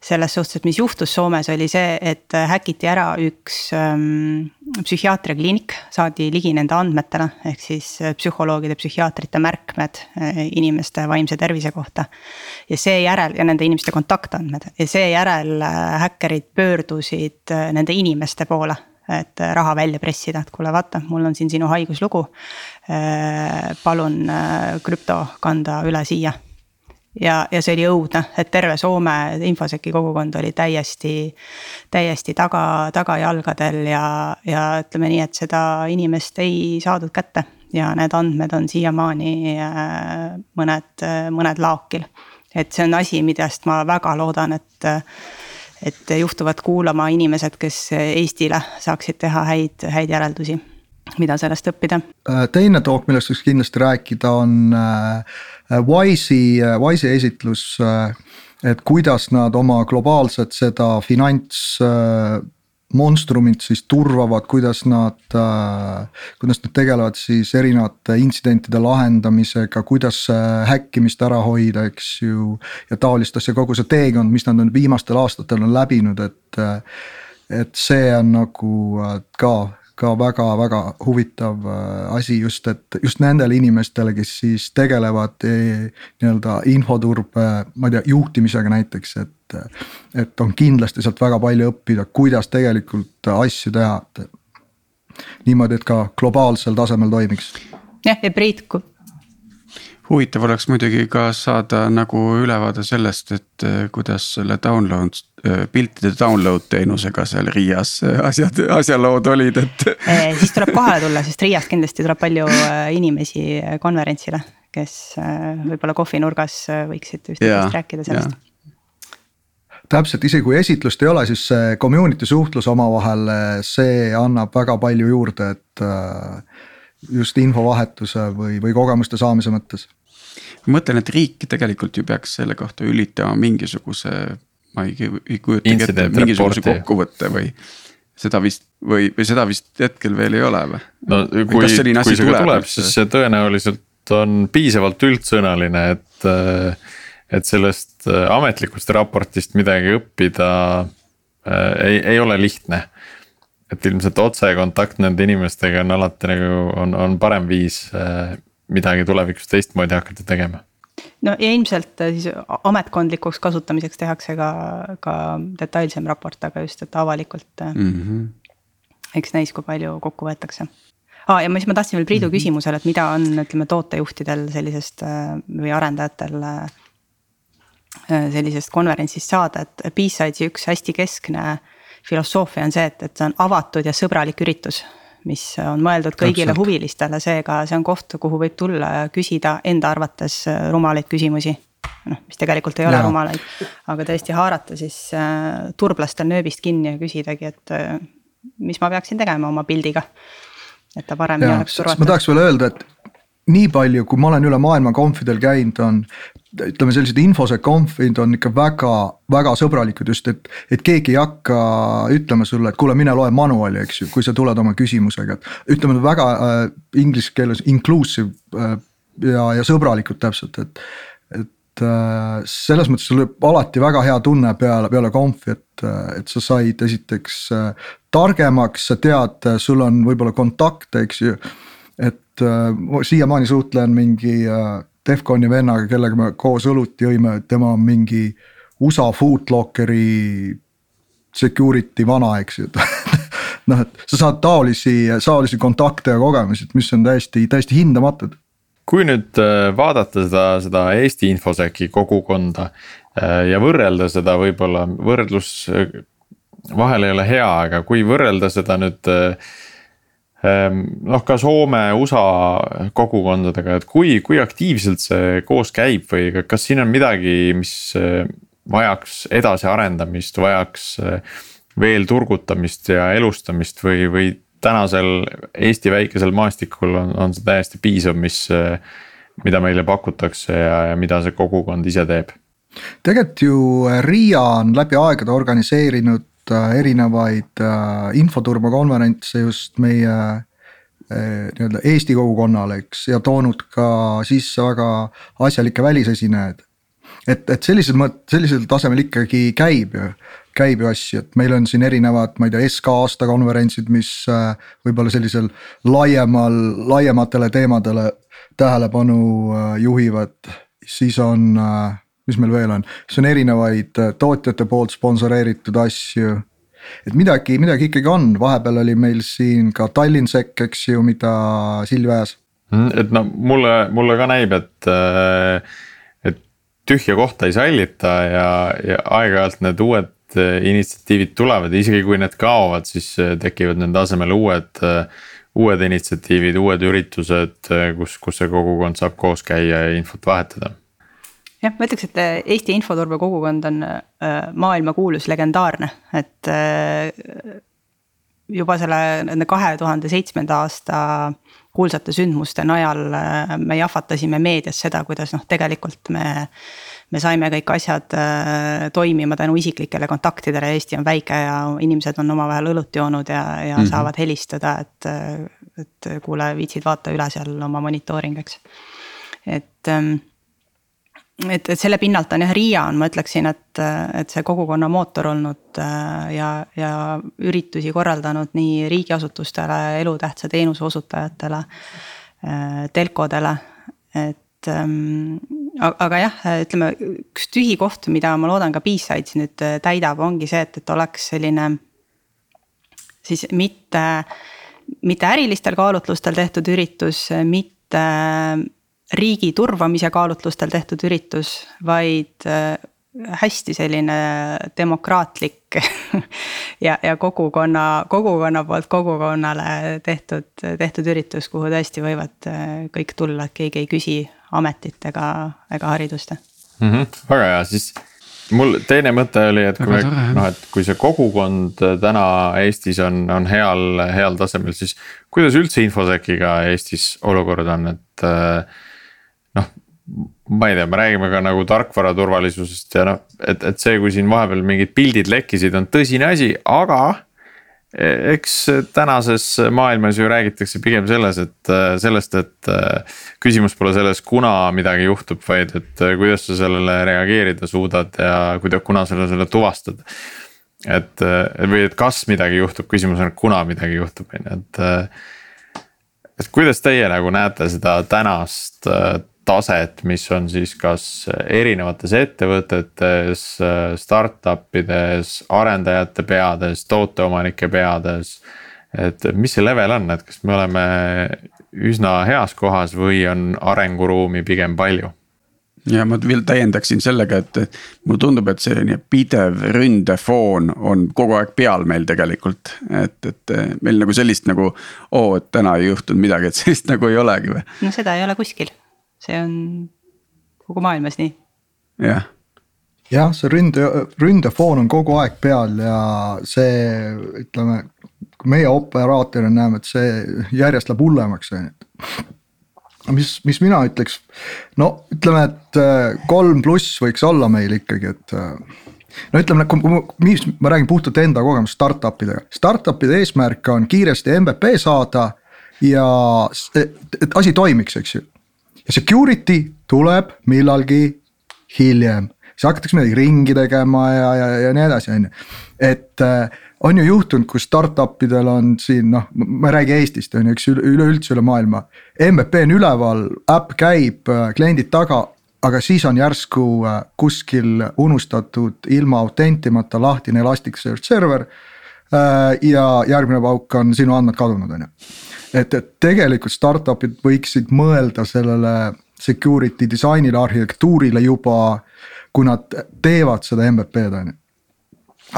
selles suhtes, et mis juhtus Soomes, oli see, et häkiti ära üks ähm, psühhiaatriakliinik, saadi ligi nende andmetele, ehk siis äh, psühholoogide, psühhiaatrite märkmed äh, inimeste vaimse tervise kohta. ja seejärel ja nende inimeste kontaktandmed ja seejärel äh, häkkerid pöördusid nende inimeste poole et raha välja pressida, et kuule, vaata, mul on siin sinu haiguslugu. Palun krüpto kanda üle siia ja, ja see oli õudne, et terve Soome infoseki kogukond oli täiesti, täiesti taga, tagajalgadel ja, ja ütleme nii, et seda inimest ei saadud kätte. ja need andmed on siiamaani äh, mõned, mõned laokil. et see on asi, millest ma väga loodan, et, et juhtuvad kuulama inimesed, kes Eestile saaksid teha häid, häid järeldusi mida sellest õppida. Äh, teine talk, millest võiks kindlasti rääkida, on äh, Wise'i, Wise'i esitlus. Äh, et kuidas nad oma globaalset seda finants monstrumit siis turvavad, kuidas nad, kuidas nad tegelevad siis erinevate intsidentide lahendamisega, kuidas häkkimist ära hoida, eks ju. ja taolist asja, kogu see teekond, mis nad on viimastel aastatel on läbinud, et, et see on nagu ka ka väga-väga huvitav äh, asi just, et just nendele inimestele, kes siis tegelevad eh, nii-öelda infoturbe, ma ei tea, juhtimisega näiteks, et. et on kindlasti sealt väga palju õppida, kuidas tegelikult asju teha, niimoodi, et ka globaalsel tasemel toimiks. jah, ja Priit, huvitav oleks muidugi ka saada nagu ülevaade sellest, et eh, kuidas selle download, piltide download teenusega seal Riias asjad, asjalood olid, et. Eh, siis tuleb kohale tulla, sest Riiast kindlasti tuleb palju inimesi konverentsile, kes võib-olla kohvinurgas võiksid üksteisest rääkida sellest täpselt, isegi kui esitlust ei ole, siis see community suhtlus omavahel, see annab väga palju juurde, et just infovahetuse või, või kogemuste saamise mõttes ma mõtlen, et riik tegelikult ju peaks selle kohta ülitama mingisuguse, ma ei, ei kujutagi ette, mingisuguse kokkuvõtte või. seda vist või, või seda vist hetkel veel ei ole või? no kui, kui see tuleb, tuleb, siis see tõenäoliselt on piisavalt üldsõnaline, et. et sellest ametlikust raportist midagi õppida äh, ei, ei ole lihtne et ilmselt otsekontakt nende inimestega on alati nagu on, on parem viis äh, midagi tulevikus teistmoodi hakata tegema? No ja ilmselt äh, siis ametkondlikuks kasutamiseks tehakse ka, ka detailsem raport, aga just, et avalikult mm. -hmm. eks näis, kui palju kokku võetakse ah,. ja siis ma tahtsin veel Priidu mm -hmm. küsimusele, et mida on, ütleme tootejuhtidel sellisest või arendajatel sellisest konverentsist saada, et B-Sidesi üks hästi keskne filosoofia on see, et, et see on avatud ja sõbralik üritus mis on mõeldud kõigile Täpselt. huvilistele, seega see on koht, kuhu võib tulla ja küsida enda arvates äh, rumalaid küsimusi. noh, mis tegelikult ei ole ja. rumalaid, aga tõesti haarata siis äh, turblastel nööbist kinni ja küsidagi, et äh, mis ma peaksin tegema oma pildiga. et ta paremini oleks turvatud. ma tahaks veel öelda, et nii palju, kui ma olen üle maailma konfidel käinud, on ütleme, sellised infosec conf'id on ikka väga, väga sõbralikud just, et, et keegi ei hakka ütlema sulle, et kuule, mine loe manuali, eks ju, kui sa tuled oma küsimusega, et ütleme väga äh, inglise keeles inclusive äh, ja, ja sõbralikud täpselt, et. et äh, selles mõttes sul võib alati väga hea tunne peale, peale conf'i, et, et sa said esiteks äh, targemaks, sa tead, sul on võib-olla kontakte, eks ju. Et äh, siiamaani suhtlen mingi äh, Defconi vennaga, kellega me koos õlut jõime, tema on mingi USA Foodlockeri security vana, eks ju [LAUGHS] noh, et sa saad taolisi, taolisi kontakte ja kogemusi, mis on täiesti, täiesti hindamatud. kui nüüd äh, vaadata seda, seda Eesti infosec'i kogukonda äh, ja võrrelda seda võib-olla, võrdlus äh, vahel ei ole hea, aga kui võrrelda seda nüüd Ehm, noh, ka Soome, USA kogukondadega, et kui, kui aktiivselt see koos käib või kas siin on midagi, mis eh, vajaks edasiarendamist, vajaks eh, veel turgutamist ja elustamist või, või tänasel Eesti väikesel maastikul on, on see täiesti piisav, mis, eh, mida meile pakutakse ja, ja mida see kogukond ise teeb? tegelikult ju RIA on läbi aegade organiseerinud Äh, erinevaid äh, infoturbekonverentse just meie äh, nii-öelda Eesti kogukonnale, eks, ja toonud ka sisse väga asjalikke välisesinejaid. et, et sellisel mõt-, sellisel tasemel ikkagi käib ju, käib ju asju, et meil on siin erinevad, ma ei tea, SK aastakonverentsid, mis võib-olla sellisel laiemal, laiematele teemadele tähelepanu juhivad, siis on mis meil veel on, siis on erinevaid äh, tootjate poolt sponsoreeritud asju. et midagi, midagi ikkagi on, vahepeal oli meil siin ka Tallinnsec, eks ju, mida Silvia ajas. Mm, et no mulle, mulle ka näib, et, äh, et tühja kohta ei sallita ja, ja aeg-ajalt need uued äh, initsiatiivid tulevad ja isegi kui need kaovad, siis tekivad nende asemel uued uued initsiatiivid, uued üritused, kus, kus see kogukond saab koos käia ja infot vahetada jah, ma ütleks, et äh, Eesti infoturbe kogukond on äh, maailmakuulus, legendaarne, et äh, juba selle nende kahe tuhande seitsmenda aasta kuulsate sündmuste najal me jahvatasime meedias seda, kuidas noh, tegelikult me. me saime kõik asjad toimima tänu isiklikele kontaktidele, Eesti on väike ja inimesed on omavahel õlut joonud ja, ja mm -hmm. saavad helistada, et. et kuule, viitsid vaata üle seal oma monitooring, eks, et ähm, et, et selle pinnalt on jah, Riia on, ma ütleksin, et, et see kogukonna mootor olnud äh, ja, ja üritusi korraldanud nii riigiasutustele, elutähtsa teenuse osutajatele, äh, telkodele, et ähm, aga jah, ütleme üks tühi koht, mida ma loodan ka B-Sides nüüd täidab, ongi see, et, et oleks selline. siis mitte, mitte ärilistel kaalutlustel tehtud üritus, mitte riigi turvamise kaalutlustel tehtud üritus, vaid äh, hästi selline demokraatlik [LAUGHS] ja, ja kogukonna, kogukonna poolt kogukonnale tehtud, tehtud üritus, kuhu tõesti võivad äh, kõik tulla, et keegi ei küsi ametit ega, ega haridust mm. -hmm, väga hea, siis mul teine mõte oli, et kui noh, et kui see kogukond täna Eestis on, on heal, heal tasemel, siis kuidas üldse infosekiga Eestis olukord on, et äh, ma ei tea, me räägime ka nagu tarkvara turvalisusest ja noh, et, et see, kui siin vahepeal mingid pildid lekkisid, on tõsine asi, aga. E, eks tänases maailmas ju räägitakse pigem selles, et sellest, et küsimus pole selles, kuna midagi juhtub, vaid et kuidas sa sellele reageerida suudad ja kuidas, kuna sa selle tuvastad et või et kas midagi juhtub, küsimus on, kuna midagi juhtub, on ju, et. et kuidas teie nagu näete seda tänast taset, mis on siis kas erinevates ettevõtetes, startup ides, arendajate peades, tooteomanike peades. et mis see level on, et kas me oleme üsna heas kohas või on arenguruumi pigem palju? ja ma veel täiendaksin sellega, et mulle tundub, et selline pidev ründefoon on kogu aeg peal meil tegelikult. et, et meil nagu sellist nagu, oo, et täna ei juhtunud midagi, et sellist nagu ei olegi või? no seda ei ole kuskil see on kogu maailmas nii. jah jah, see ründe, ründefoon on kogu aeg peal ja see ütleme, kui meie operaatorina näeme, et see järjest läheb hullemaks, on ju. mis, mis mina ütleks, no ütleme, et äh, kolm pluss võiks olla meil ikkagi, et. Äh, no ütleme, mis ma räägin puhtalt enda kogemusest startup idega, startup'ide eesmärk on kiiresti MVP saada ja et, et asi toimiks, eks ju ja security tuleb millalgi hiljem, siis hakatakse midagi ringi tegema ja, ja, ja nii edasi, on ju. et äh, on ju juhtunud, kus startup idel on siin noh, ma ei räägi Eestist, on ju, eks üleüldse üle maailma. MVP on üleval, äpp käib, äh, kliendid taga, aga siis on järsku äh, kuskil unustatud ilma autentimata lahtine Elasticsearch server. Ja järgmine pauk on sinu andmed kadunud, on ju et, et tegelikult startup'id võiksid mõelda sellele security disain'ile, arhitektuurile juba, kui nad teevad seda MVP-d on ju.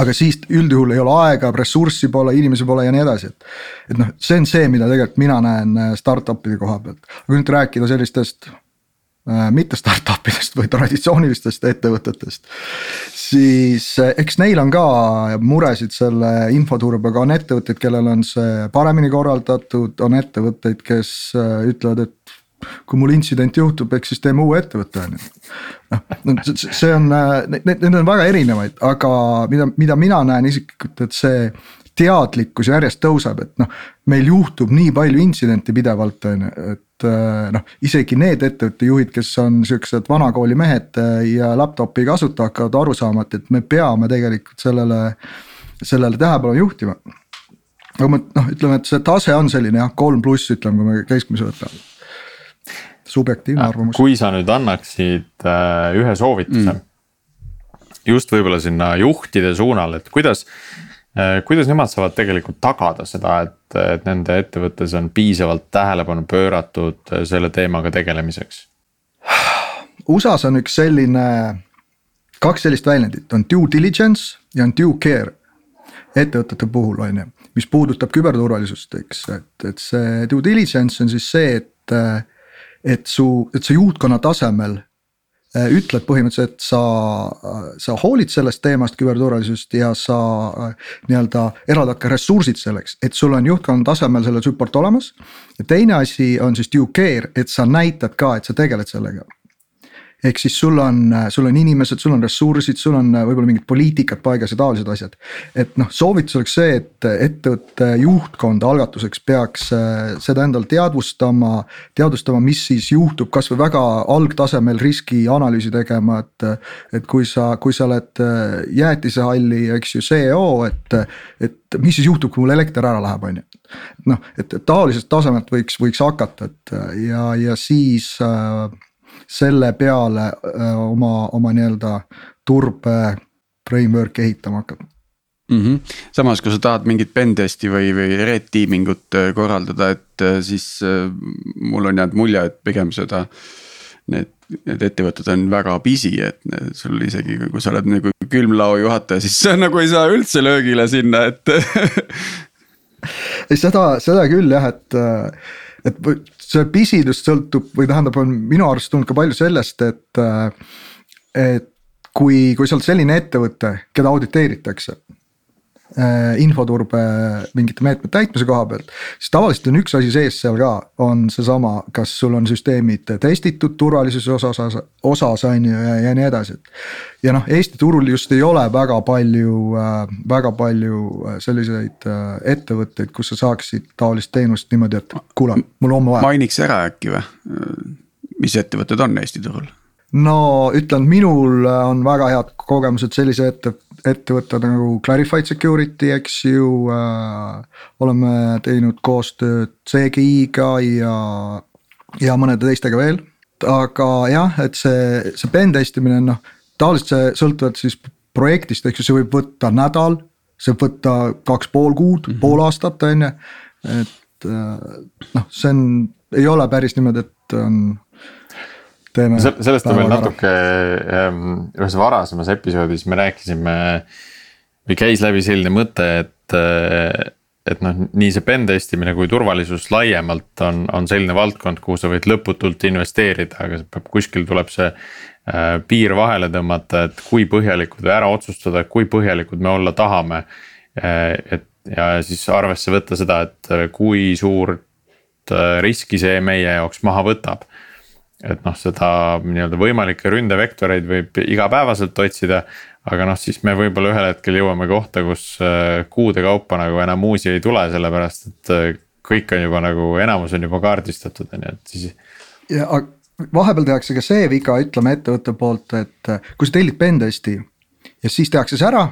aga siis üldjuhul ei ole aega, ressurssi pole, inimesi pole ja nii edasi, et. et noh, see on see, mida tegelikult mina näen äh, startup'ide koha pealt, aga nüüd rääkida sellistest mitte startup idest või traditsioonilistest ettevõtetest. siis äh, eks neil on ka muresid selle infoturbega, on ettevõtteid, kellel on see paremini korraldatud, on ettevõtteid, kes ütlevad, et kui mul intsident juhtub, eks siis teeme uue ettevõtte on ju. noh, see on, need on väga erinevaid, aga mida, mida mina näen isiklikult, et see teadlikkus järjest tõuseb, et noh, meil juhtub nii palju intsidente pidevalt, on ju, et noh, isegi need ettevõtte juhid, kes on siuksed vanakooli mehed ja laptop'i kasuta, hakkavad aru saama, et, et me peame tegelikult sellele, sellele tähelepanu juhtima. aga ma noh, ütleme, et see tase on selline jah, kolm pluss, ütleme, kui me keskmise võtame subjektiivne arvamus. kui sa nüüd annaksid äh, ühe soovituse mm. just võib-olla sinna juhtide suunal, et kuidas äh,, kuidas nemad saavad tegelikult tagada seda, et, et nende ettevõttes on piisavalt tähelepanu pööratud äh, selle teemaga tegelemiseks? [SIGHS] USA-s on üks selline, kaks sellist väljendit, on due diligence ja on due care ettevõtete puhul on ju, mis puudutab küberturvalisust, eks, et, et see due diligence on siis see, et äh, et su, et sa juhtkonna tasemel äh, ütled põhimõtteliselt, sa, sa hoolid sellest teemast küberturvalisusest ja sa äh, nii-öelda eraldad ka ressursid selleks, et sul on juhtkonna tasemel selle support olemas. ja teine asi on siis due care, et sa näitad ka, et sa tegeled sellega ehk siis sul on, sul on inimesed, sul on ressursid, sul on võib-olla mingid poliitikad paigas ja taolised asjad. et noh, soovitus oleks see, et ettevõtte juhtkond algatuseks peaks äh, seda endale teadvustama. teadvustama, mis siis juhtub, kasvõi väga algtasemel riskianalüüsi tegema, et. et kui sa, kui sa oled äh, jäätisehalli, eks ju, CEO, et, et mis siis juhtub, kui mul elekter ära läheb, on ju. noh, et taolisest tasemelt võiks, võiks hakata, et ja, ja siis äh, selle peale oma, oma nii-öelda turbe framework'i ehitama hakata mm. -hmm. samas, kui sa tahad mingit pentesti või, või red teaming ut korraldada, et siis mul on jäänud mulje, et pigem seda. Need, need ettevõtted on väga busy, et sul isegi kui sa oled nagu külmlao juhataja, siis sa nagu ei saa üldse löögile sinna, et [LAUGHS] ei seda, seda küll jah, et et see pisidus sõltub või tähendab, on minu arust tulnud ka palju sellest, et. et kui, kui sa oled selline ettevõte, keda auditeeritakse infoturbe mingite meetmete täitmise koha pealt. siis tavaliselt on üks asi sees seal ka, on seesama, kas sul on süsteemid testitud turvalisuse osas, osas on ju ja, ja nii edasi, et. ja noh, Eesti turul just ei ole väga palju äh,, väga palju äh, selliseid äh, ettevõtteid, kus sa saaksid taolist teenust niimoodi, et kuule, mul on vaja. mainiks ära äkki või, mis ettevõtted on Eesti turul? no ütlen, minul on väga head kogemused sellise ette, ettevõtted nagu Clarified Security, eks ju äh,. oleme teinud koostööd CGI-ga ja, ja mõnede teistega veel. aga jah, et see, see pen testimine on noh, tavaliselt see sõltuvalt siis projektist, eks ju, see võib võtta nädal. see võib võtta kaks pool kuud mm, -hmm. pool aastat on ju, et äh, noh, see on, ei ole päris niimoodi, et on teeme. sellest on meil natuke ähm, ühes varasemas episoodis me rääkisime või käis läbi selline mõte, et. Äh, et noh, nii see pen testimine kui turvalisus laiemalt on, on selline valdkond, kuhu sa võid lõputult investeerida, aga peab kuskil tuleb see äh,. piir vahele tõmmata, et kui põhjalikud või ära otsustada, kui põhjalikud me olla tahame äh,. et ja siis arvesse võtta seda, et kui suurt riski see meie jaoks maha võtab et noh, seda nii-öelda võimalikke ründevektoreid võib igapäevaselt otsida. aga noh, siis me võib-olla ühel hetkel jõuame kohta, kus äh, kuude kaupa nagu enam uusi ei tule, sellepärast et äh, kõik on juba nagu, enamus on juba kaardistatud, on ju, et siis. ja vahepeal tehakse ka see viga, ütleme ettevõtte poolt, et äh, kui sa tellid pentesti ja siis tehakse see ära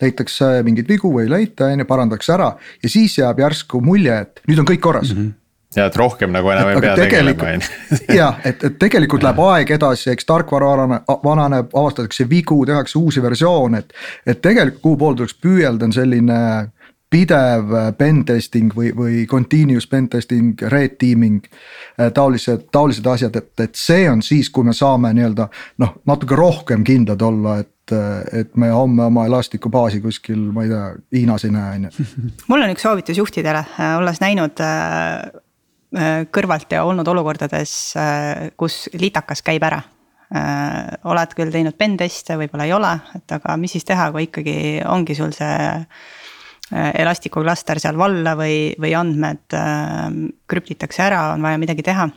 leitakse mingeid vigu või ei leita, on ju, parandatakse ära ja siis jääb järsku mulje, et nüüd on kõik korras mm. -hmm ja et rohkem nagu enam ei pea tegelema on ju. jah, et, et tegelikult läheb aeg edasi, eks tarkvara vananeb, vananeb, avastatakse vigu, tehakse uusi versioone, et. et tegelikult kuhu poole tuleks püüelda, on selline pidev pen testing või, või continuous pen testing, red teaming. Äh, taolised, taolised asjad, et, et see on siis, kui me saame nii-öelda noh, natuke rohkem kindlad olla, et, et me homme oma elastikubaasi kuskil, ma ei tea, Hiinas ei näe, on ju. [LAUGHS] mul on üks soovitus juhtidele, olles näinud kõrvalt ja olnud olukordades, kus litakas käib ära. Oled küll teinud pen teste, võib-olla ei ole, et aga mis siis teha, kui ikkagi ongi sul see Elastico klaster seal valla või, või andmed krüptitakse ära, on vaja midagi teha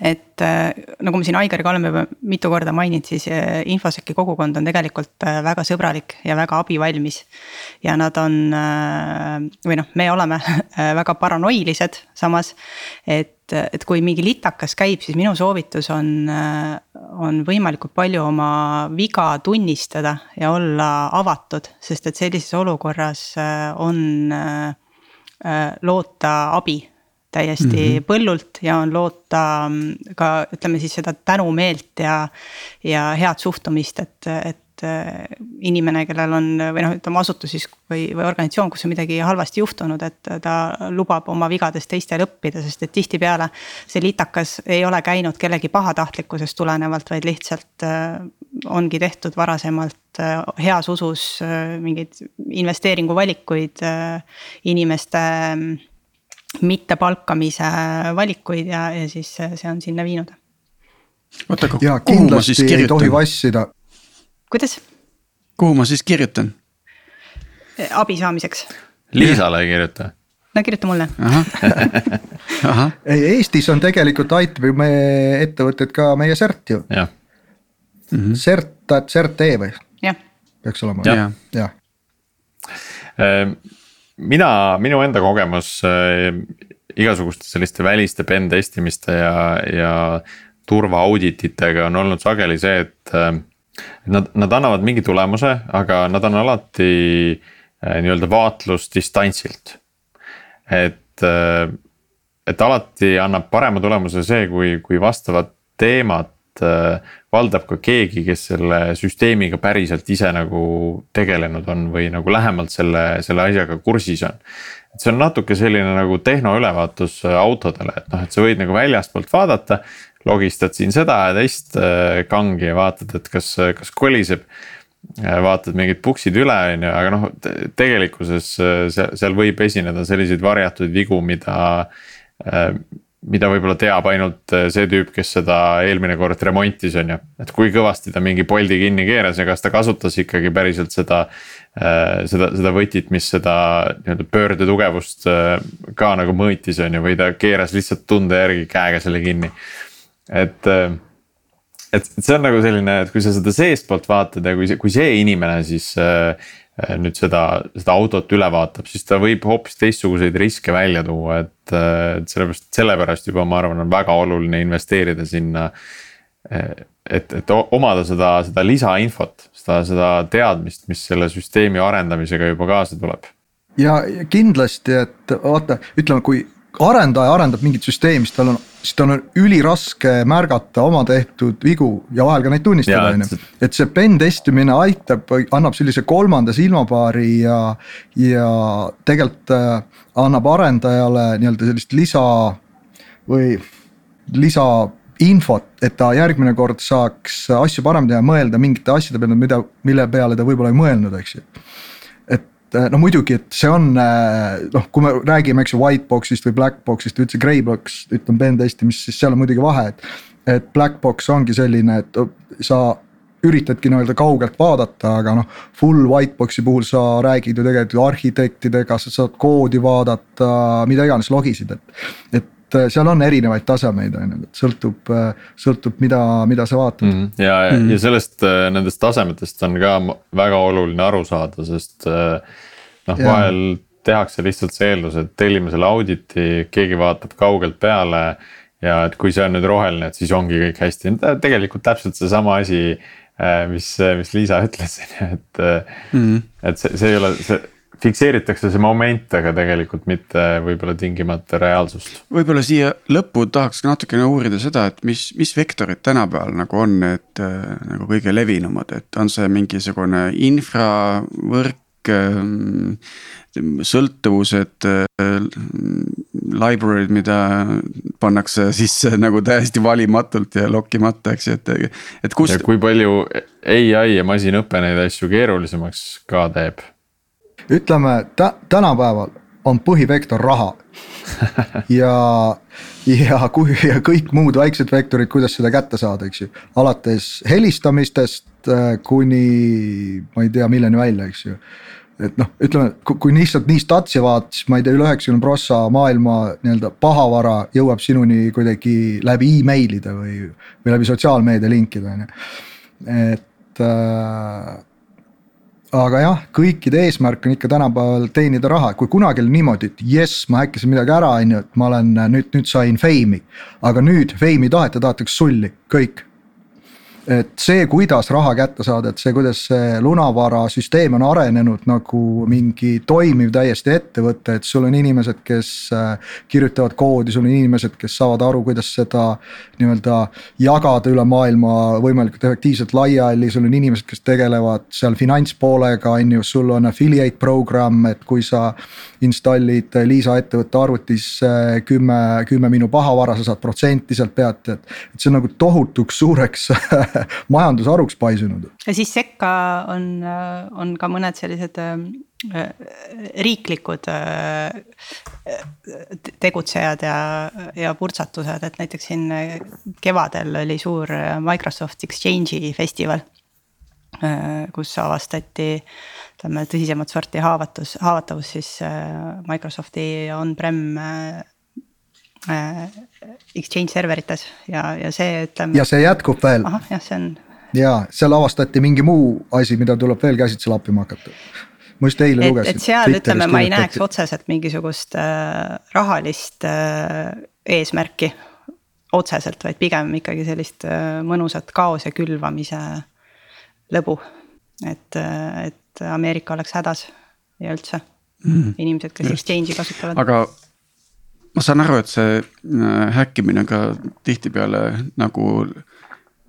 et äh, nagu ma siin Aigari ka olen juba mitu korda maininud, siis äh, infoseki kogukond on tegelikult äh, väga sõbralik ja väga abivalmis. ja nad on või noh, me oleme [LAUGHS] väga paranoilised samas, et, et kui mingi litakas käib, siis minu soovitus on, on võimalikult palju oma viga tunnistada ja olla avatud, sest et sellises olukorras on loota abi täiesti mm -hmm. põllult ja on loota mm, ka ütleme siis seda tänumeelt ja. ja head suhtumist, et, et inimene, kellel on või noh, ütleme asutus siis või, või organisatsioon, kus on midagi halvasti juhtunud, et ta lubab oma vigadest teistel õppida, sest et tihtipeale. see litakas ei ole käinud kellegi pahatahtlikkusest tulenevalt, vaid lihtsalt äh, ongi tehtud varasemalt äh, heas usus äh, mingeid investeeringuvalikuid inimeste mittepalkamise valikuid ja, ja siis see on sinna viinud. oota, aga ja, kuhu ma siis kirjutan? ei tohi vassida. kuidas? kuhu ma siis kirjutan? abi saamiseks. Liisale ei kirjuta no kirjuta mulle. [LAUGHS] ei, Eestis on tegelikult aitab ju meie ettevõtted ka meie CERT ju. mm -hmm.. CERT, CERT-E või? peaks olema ja., jah ja. Ehm, mina, minu enda kogemus äh, igasuguste selliste väliste pen testimiste ja, ja turvaaudititega on olnud sageli see, et äh,. Nad, nad annavad mingi tulemuse, aga nad on alati äh, nii-öelda vaatlusdistantsilt. et äh,, et alati annab parema tulemuse see, kui, kui vastavat teemat valdab ka keegi, kes selle süsteemiga päriselt ise nagu tegelenud on või nagu lähemalt selle, selle asjaga kursis on. et see on natuke selline nagu tehnoülevaatus äh, autodele, et noh, et sa võid nagu väljastpoolt vaadata. logistad siin seda ja teist äh, kangi ja vaatad, et kas, kas koliseb. vaatad mingid puksid üle, on ju, aga noh, tegelikkuses seal, võib esineda selliseid varjatud vigu, mida mida võib-olla teab ainult äh, see tüüp, kes seda eelmine kord remontis, on ju. et kui kõvasti ta mingi Bolti kinni keeras ja kas ta kasutas ikkagi päriselt seda, äh, seda, seda võtit, mis seda nii-öelda pöörde tugevust äh, ka nagu mõõtis, on ju, või ta keeras lihtsalt tunde järgi käega selle kinni. et, et see on nagu selline, et kui sa seda seestpoolt vaatad ja kui see, kui see inimene siis nüüd seda, seda autot üle vaatab, siis ta võib hoopis teistsuguseid riske välja tuua, et, äh, et sellepärast, sellepärast juba ma arvan, on väga oluline investeerida sinna. Äh, et, et omada seda, seda lisainfot, seda, seda teadmist, mis selle süsteemi arendamisega juba kaasa tuleb. ja kindlasti, et vaata, ütleme, kui arendaja arendab mingit süsteemi, siis tal on, siis tal on üliraske märgata oma tehtud vigu ja vahel ka neid tunnistada, on ju. et see pen testimine aitab, annab sellise kolmanda silmapaari ja, ja tegelikult äh, annab arendajale nii-öelda sellist lisa või lisa infot, et ta järgmine kord saaks asju paremini teha, mõelda mingite asjade peale, mida, mille peale ta võib-olla ei mõelnud, eks ju no muidugi, et see on eh, noh, kui me räägime, eks ju, white box'ist või black box'ist või üldse grey box, ütleme pen testimist, siis seal on muidugi vahe, et. et black box ongi selline, et sa üritadki nii-öelda kaugelt vaadata, aga noh, full white box'i puhul sa räägid ju tegelikult arhitektidega, sa saad koodi vaadata, mida iganes logisid, et, et et seal on erinevaid tasemeid, on ju, et sõltub, sõltub, mida, mida sa vaatad mm. -hmm. ja mm, -hmm. ja sellest nendest tasemetest on ka väga oluline aru saada, sest noh, vahel tehakse lihtsalt see eeldus, et tellime selle auditi, keegi vaatab kaugelt peale. ja et kui see on nüüd roheline, et siis ongi kõik hästi, tegelikult täpselt seesama asi, mis, mis Liisa ütles, et mm. -hmm. et see, see ei ole see fikseeritakse see moment, aga tegelikult mitte võib-olla tingimata reaalsust. võib-olla siia lõppu tahaks natukene uurida seda, et mis, mis vektorid tänapäeval nagu on need äh, nagu kõige levinumad, et on see mingisugune infravõrk, ähm, sõltuvused, library'd, mida pannakse sisse nagu täiesti valimatult ja lokkimata, eks ju, et, et kust. ja kui palju ai ja masinõpe neid asju keerulisemaks ka teeb? Ütleme tä-, tänapäeval on põhivektor raha. [LAUGHS] Ja, ja kui ja kõik muud väiksed vektorid, kuidas seda kätte saada, eks ju, alates helistamistest äh, kuni ma ei tea, milleni välja, eks ju. Et noh, ütleme, kui lihtsalt nii statsi vaadata, siis ma ei tea üle, üle üheksakümne prossa maailma nii-öelda pahavara jõuab sinuni kuidagi läbi emailide või, või läbi sotsiaalmeedia linkide on ju, et äh, aga jah, kõikide eesmärk on ikka tänapäeval teenida raha, kui kunagi oli niimoodi, et jess, ma häkkisin midagi ära, on ju, et ma olen nüüd, nüüd sain fame'i. aga nüüd fame'i ei taheta, tahetakse sulli, kõik et see, kuidas raha kätte saada, et see, kuidas see lunavarasüsteem on arenenud nagu mingi toimiv täiesti ettevõte, et sul on inimesed, kes äh, kirjutavad koodi, sul on inimesed, kes saavad aru, kuidas seda nii-öelda jagada üle maailma võimalikult efektiivselt laiali, sul on inimesed, kes tegelevad seal finantspoolega, on ju, sul on affiliate program, et kui sa installid Liisa ettevõtte arvutisse kümme, kümme minu pahavara, sa saad protsenti sealt pealt, et. et see on nagu tohutuks suureks [LAUGHS] [LAUGHS] majandusharuks paisunud. ja siis sekka on, on ka mõned sellised äh, riiklikud äh, tegutsejad ja, ja purtsatused, et näiteks siin kevadel oli suur Microsoft Exchange'i festival. Äh, kus avastati ütleme tõsisemat sorti haavatus, haavatavus siis Microsofti on-prem Äh, exchange serverites ja, ja see ütleme. ja see jätkub veel. ahah, jah, see on. ja seal avastati mingi muu asi, mida tuleb veel käsitsi lappima hakata. ma just eile lugesin. et seal ütleme, ma ei näeks otseselt mingisugust äh, rahalist äh, eesmärki otseselt, vaid pigem ikkagi sellist äh, mõnusat kaose külvamise lõbu. et, äh, et Ameerika oleks hädas ja üldse mm. inimesed, kes exchange'i kasutavad. aga ma saan aru, et see äh, häkkimine on ka tihtipeale nagu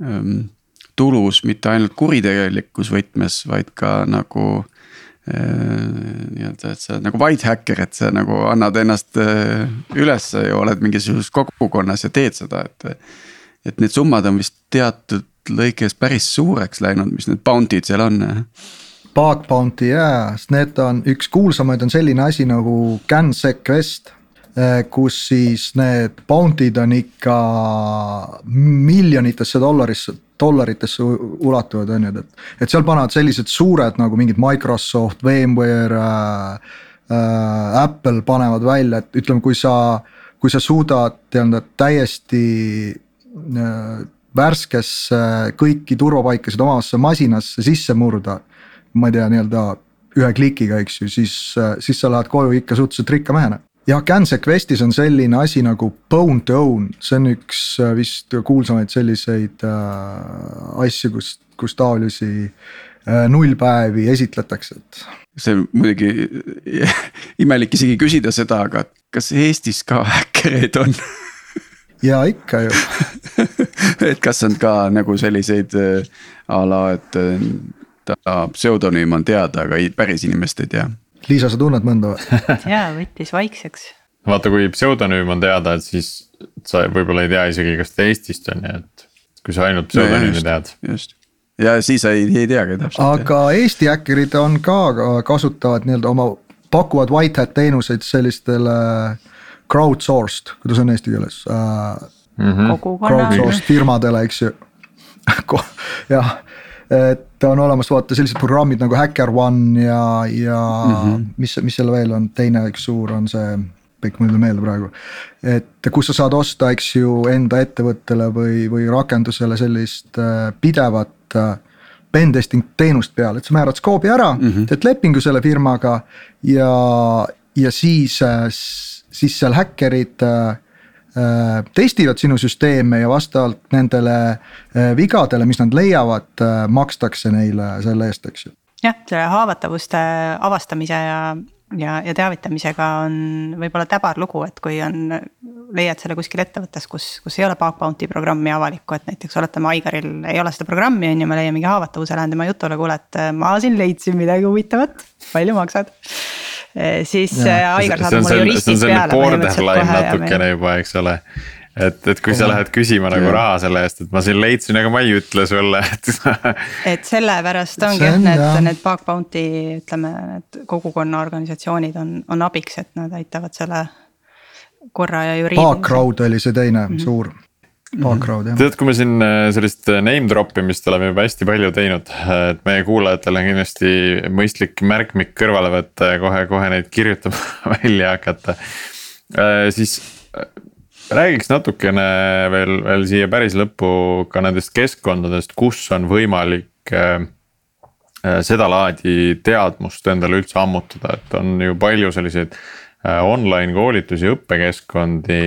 ähm, tulus mitte ainult kuritegelikus võtmes, vaid ka nagu äh,. nii-öelda, et sa nagu white hacker, et sa nagu annad ennast äh, ülesse ja oled mingisuguses kogukonnas ja teed seda, et. et need summad on vist teatud lõikes päris suureks läinud, mis need bounty'd seal on Bug bounty jaa, sest need on, üks kuulsamaid on selline asi nagu CanSec-Vest Eh, kus siis need bounty'd on ikka miljonitesse dollarisse, dollaritesse ulatuvad, on ju, et. et seal panevad sellised suured nagu mingid Microsoft, VMware äh,, äh, Apple panevad välja, et ütleme, kui sa, kui sa suudad nii-öelda täiesti äh, värskesse kõiki turvapaikasid omavasse masinasse sisse murda. ma ei tea, nii-öelda ühe klikiga, eks ju, siis, siis sa lähed koju ikka suhteliselt rikka mehena jah, Cancel Questis on selline asi nagu Bone to Own, see on üks äh, vist kuulsamaid selliseid äh, asju, kus, kus taolisi äh, nullpäevi esitletakse, et. see on muidugi [LAUGHS] imelik isegi küsida seda, aga kas Eestis ka häkkereid on? [LAUGHS] Ja ikka ju. [LAUGHS] Et kas on ka nagu selliseid äh, a la, et äh, ta pseudonüüm on teada, aga ei, päris inimest ei tea Liisa, sa tunned mõnda või? [LAUGHS] jaa, võttis vaikseks. vaata, kui pseudonüüm on teada, et siis sa võib-olla ei tea isegi, kas ta Eestist on ja et. kui sa ainult pseudonüümi tead. just, ja siis ei, ei teagi täpselt. aga. Eesti häkkerid on ka, kasutavad nii-öelda oma, pakuvad white hat teenuseid sellistele crowdsourced, kuidas on eesti keeles uh,? Mm -hmm. Crowdsourced firmadele, eks ju [LAUGHS] jah et on olemas vaata sellised programmid nagu HackerOne ja, ja mm -hmm. mis, mis seal veel on, teine üks suur on see kõik mul ei tule meelde praegu. et kus sa saad osta, eks ju, enda ettevõttele või, või rakendusele sellist äh, pidevat äh, pen testing teenust peale, et sa määrad skoobi ära mm, -hmm. teed lepingu selle firmaga ja, ja siis, äh, siis seal häkkerid Äh, testivad sinu süsteeme ja vastavalt nendele äh, vigadele, mis nad leiavad, äh, makstakse neile selle eest, eks ju. jah, selle haavatavuste avastamise ja, ja, ja teavitamisega on võib-olla täbar lugu, et kui on leiad selle kuskil ettevõttes, kus, kus ei ole bug bounty programmi avalikku, et näiteks oletame, Aigaril ei ole seda programmi, on ju, ma leian mingi haavatavuse, lähen tema jutule, kuule, et äh, ma siin leidsin midagi huvitavat, palju maksad siis ja. Aigar saab mulle juristid peale. Borderline natukene juba, eks ole et, et kui sa lähed küsima nagu raha selle eest, et ma siin leidsin, aga ma ei ütle sulle, et [LAUGHS] et sellepärast ongi jah, need, need bug bounty ütleme, need kogukonna organisatsioonid on, on abiks, et nad aitavad selle korra ja juriidilise. Backrowd oli see teine mm -hmm. suur. Backrowd jah. tead, kui me siin äh, sellist äh, name drop imist oleme juba hästi palju teinud, et meie kuulajatel on kindlasti mõistlik märkmik kõrvale võtta ja kohe-kohe neid kirjutama [LAUGHS] välja hakata. Äh, siis räägiks natukene veel, veel siia päris lõppu ka nendest keskkondadest, kus on võimalik äh, äh, sedalaadi teadmust endale üldse ammutada, et on ju palju selliseid äh, online koolitusi, õppekeskkondi.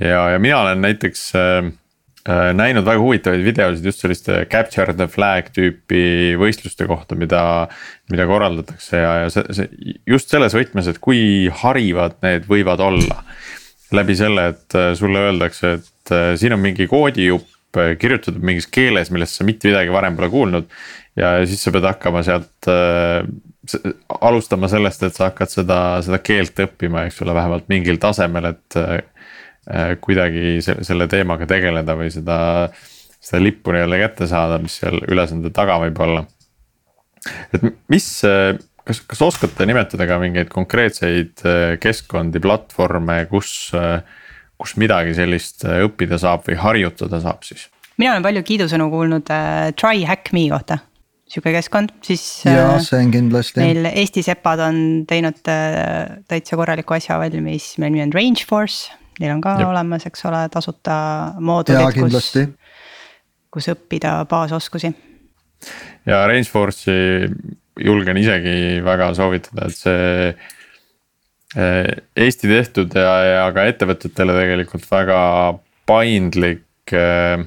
Ja, ja mina olen näiteks äh, äh, näinud väga huvitavaid videosid just selliste capture the flag tüüpi võistluste kohta, mida. mida korraldatakse ja, ja see, see just selles võtmes, et kui harivad need võivad olla läbi selle, et äh, sulle öeldakse, et äh, siin on mingi koodijupp kirjutatud mingis keeles, millest sa mitte midagi varem pole kuulnud. ja siis sa pead hakkama sealt äh, alustama sellest, et sa hakkad seda, seda keelt õppima, eks ole, vähemalt mingil tasemel, et. Kuidagi selle, selle teemaga tegeleda või seda, seda lippu nii-öelda kätte saada, mis seal ülesande taga võib olla. et mis kas, kas oskate nimetada ka mingeid konkreetseid äh, keskkondi, platvorme, kus, äh, kus midagi sellist äh, õppida saab või harjutada saab siis? mina olen palju kiidusõnu kuulnud äh, Try Hack Me kohta, sihuke keskkond, siis. jaa, see on kindlasti. meil Eesti sepad on teinud äh, täitsa korraliku asja valmis, meie nimi on Range Force, neil on ka Jep. olemas, eks ole, tasuta moodulid, kus, kus õppida baasoskusi. ja Range Force'i julgen isegi väga soovitada, et see. Eh, Eesti tehtud ja, ja ka ettevõtetele tegelikult väga paindlik eh,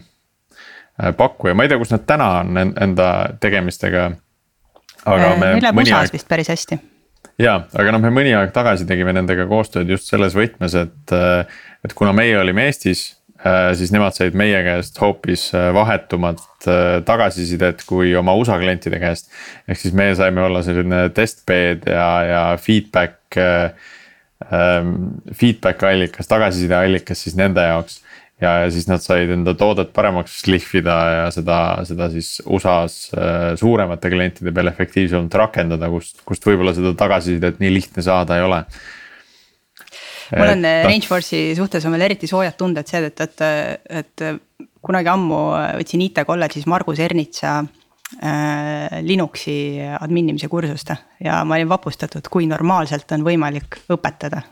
pakkuja, ma ei tea, kus nad täna on enda tegemistega. aga eh, me. Neil läheb USA-s vist päris hästi. Ja, aga noh, me mõni aeg tagasi tegime nendega koostööd just selles võtmes, et, et kuna meie olime Eestis Äh, siis nemad said meie käest hoopis äh, vahetumat äh, tagasisidet kui oma USA klientide käest. ehk siis meie saime olla selline testbed ja, ja feedback ähm,, feedback allikas, tagasiside allikas siis nende jaoks. Ja, ja siis nad said enda toodet paremaks lihvida ja seda, seda siis USA-s suuremate klientide peal efektiivsemalt rakendada, kust, kust võib-olla seda tagasisidet nii lihtne saada ei ole. Mul on äh, Rangeforce'i suhtes on veel eriti soojad tunded seetõttu, et, et kunagi ammu võtsin IT kolledžis Margus Ernitsa äh, Linuxi adminimise kursust ja ma olin vapustatud, kui normaalselt on võimalik õpetada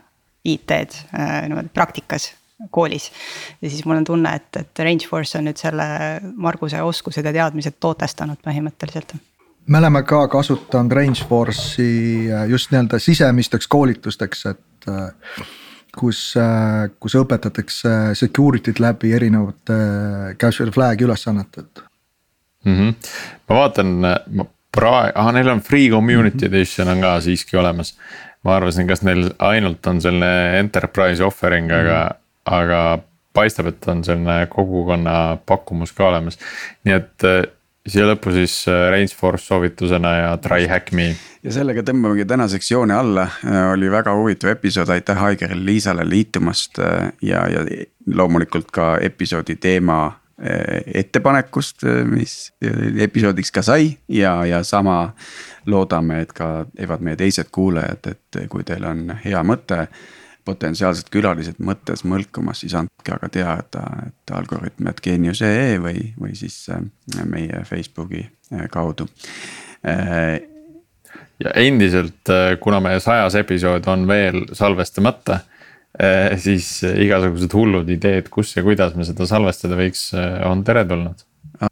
IT-d äh, niimoodi praktikas koolis. ja siis mul on tunne, et, et Rangeforce on nüüd selle Marguse oskused ja teadmised tootestanud põhimõtteliselt me oleme ka kasutanud Rangeforce'i äh, just nii-öelda sisemisteks koolitusteks, et äh, kus, äh, kus õpetatakse security't läbi erinevate capture flag'i ülesannete mm. -hmm. ma vaatan, ma praegu, ah neil on free community edition on ka siiski olemas. ma arvasin, kas neil ainult on selline enterprise offering aga, mhm. Aga paistab, et on selline kogukonna pakkumus ka olemas, nii et siia lõppu siis äh, Rangeforce soovitusena ja Try Hack Me. ja sellega tõmbamegi tänaseks joone alla, äh, oli väga huvitav episood, aitäh Aigerile, Liisale liitumast ja, ja loomulikult ka episoodi teema ettepanekust, mis episoodiks ka sai. Ja, ja sama loodame, et ka teevad meie teised kuulajad, et kui teil on hea mõte potentsiaalsed külalised mõttes mõlkumas, siis andke aga teada, et algoritm, et geenius.ee või, või siis äh, meie Facebooki äh, kaudu. Äh, ja endiselt, kuna meie sajas episood on veel salvestamata, siis igasugused hullud ideed, kus ja kuidas me seda salvestada võiks, on teretulnud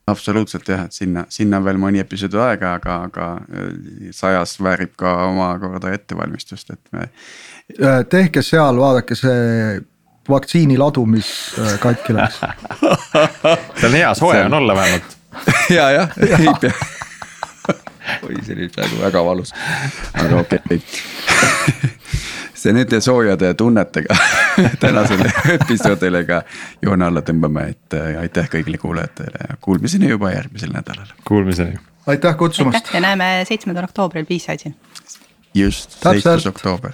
absoluutselt jah, et sinna, sinna on veel mõni episood aega, aga, aga sajas väärib ka omakorda ettevalmistust, et me tehke seal, vaadake see vaktsiiniladu, mis äh, katki läks [LAUGHS] see on hea, soe on olla vähemalt. [LAUGHS] ja, jah, ei pea. oi, see oli praegu väga valus, aga okei okay. [LAUGHS] see nende soojade tunnetega tänasele episoodile ka joone alla tõmbame, et äh, aitäh kõigile kuulajatele ja kuulmiseni juba järgmisel nädalal. Kuulmiseni. aitäh kutsumast. ja näeme seitsmendal oktoobril Jest tak, 6 oktober.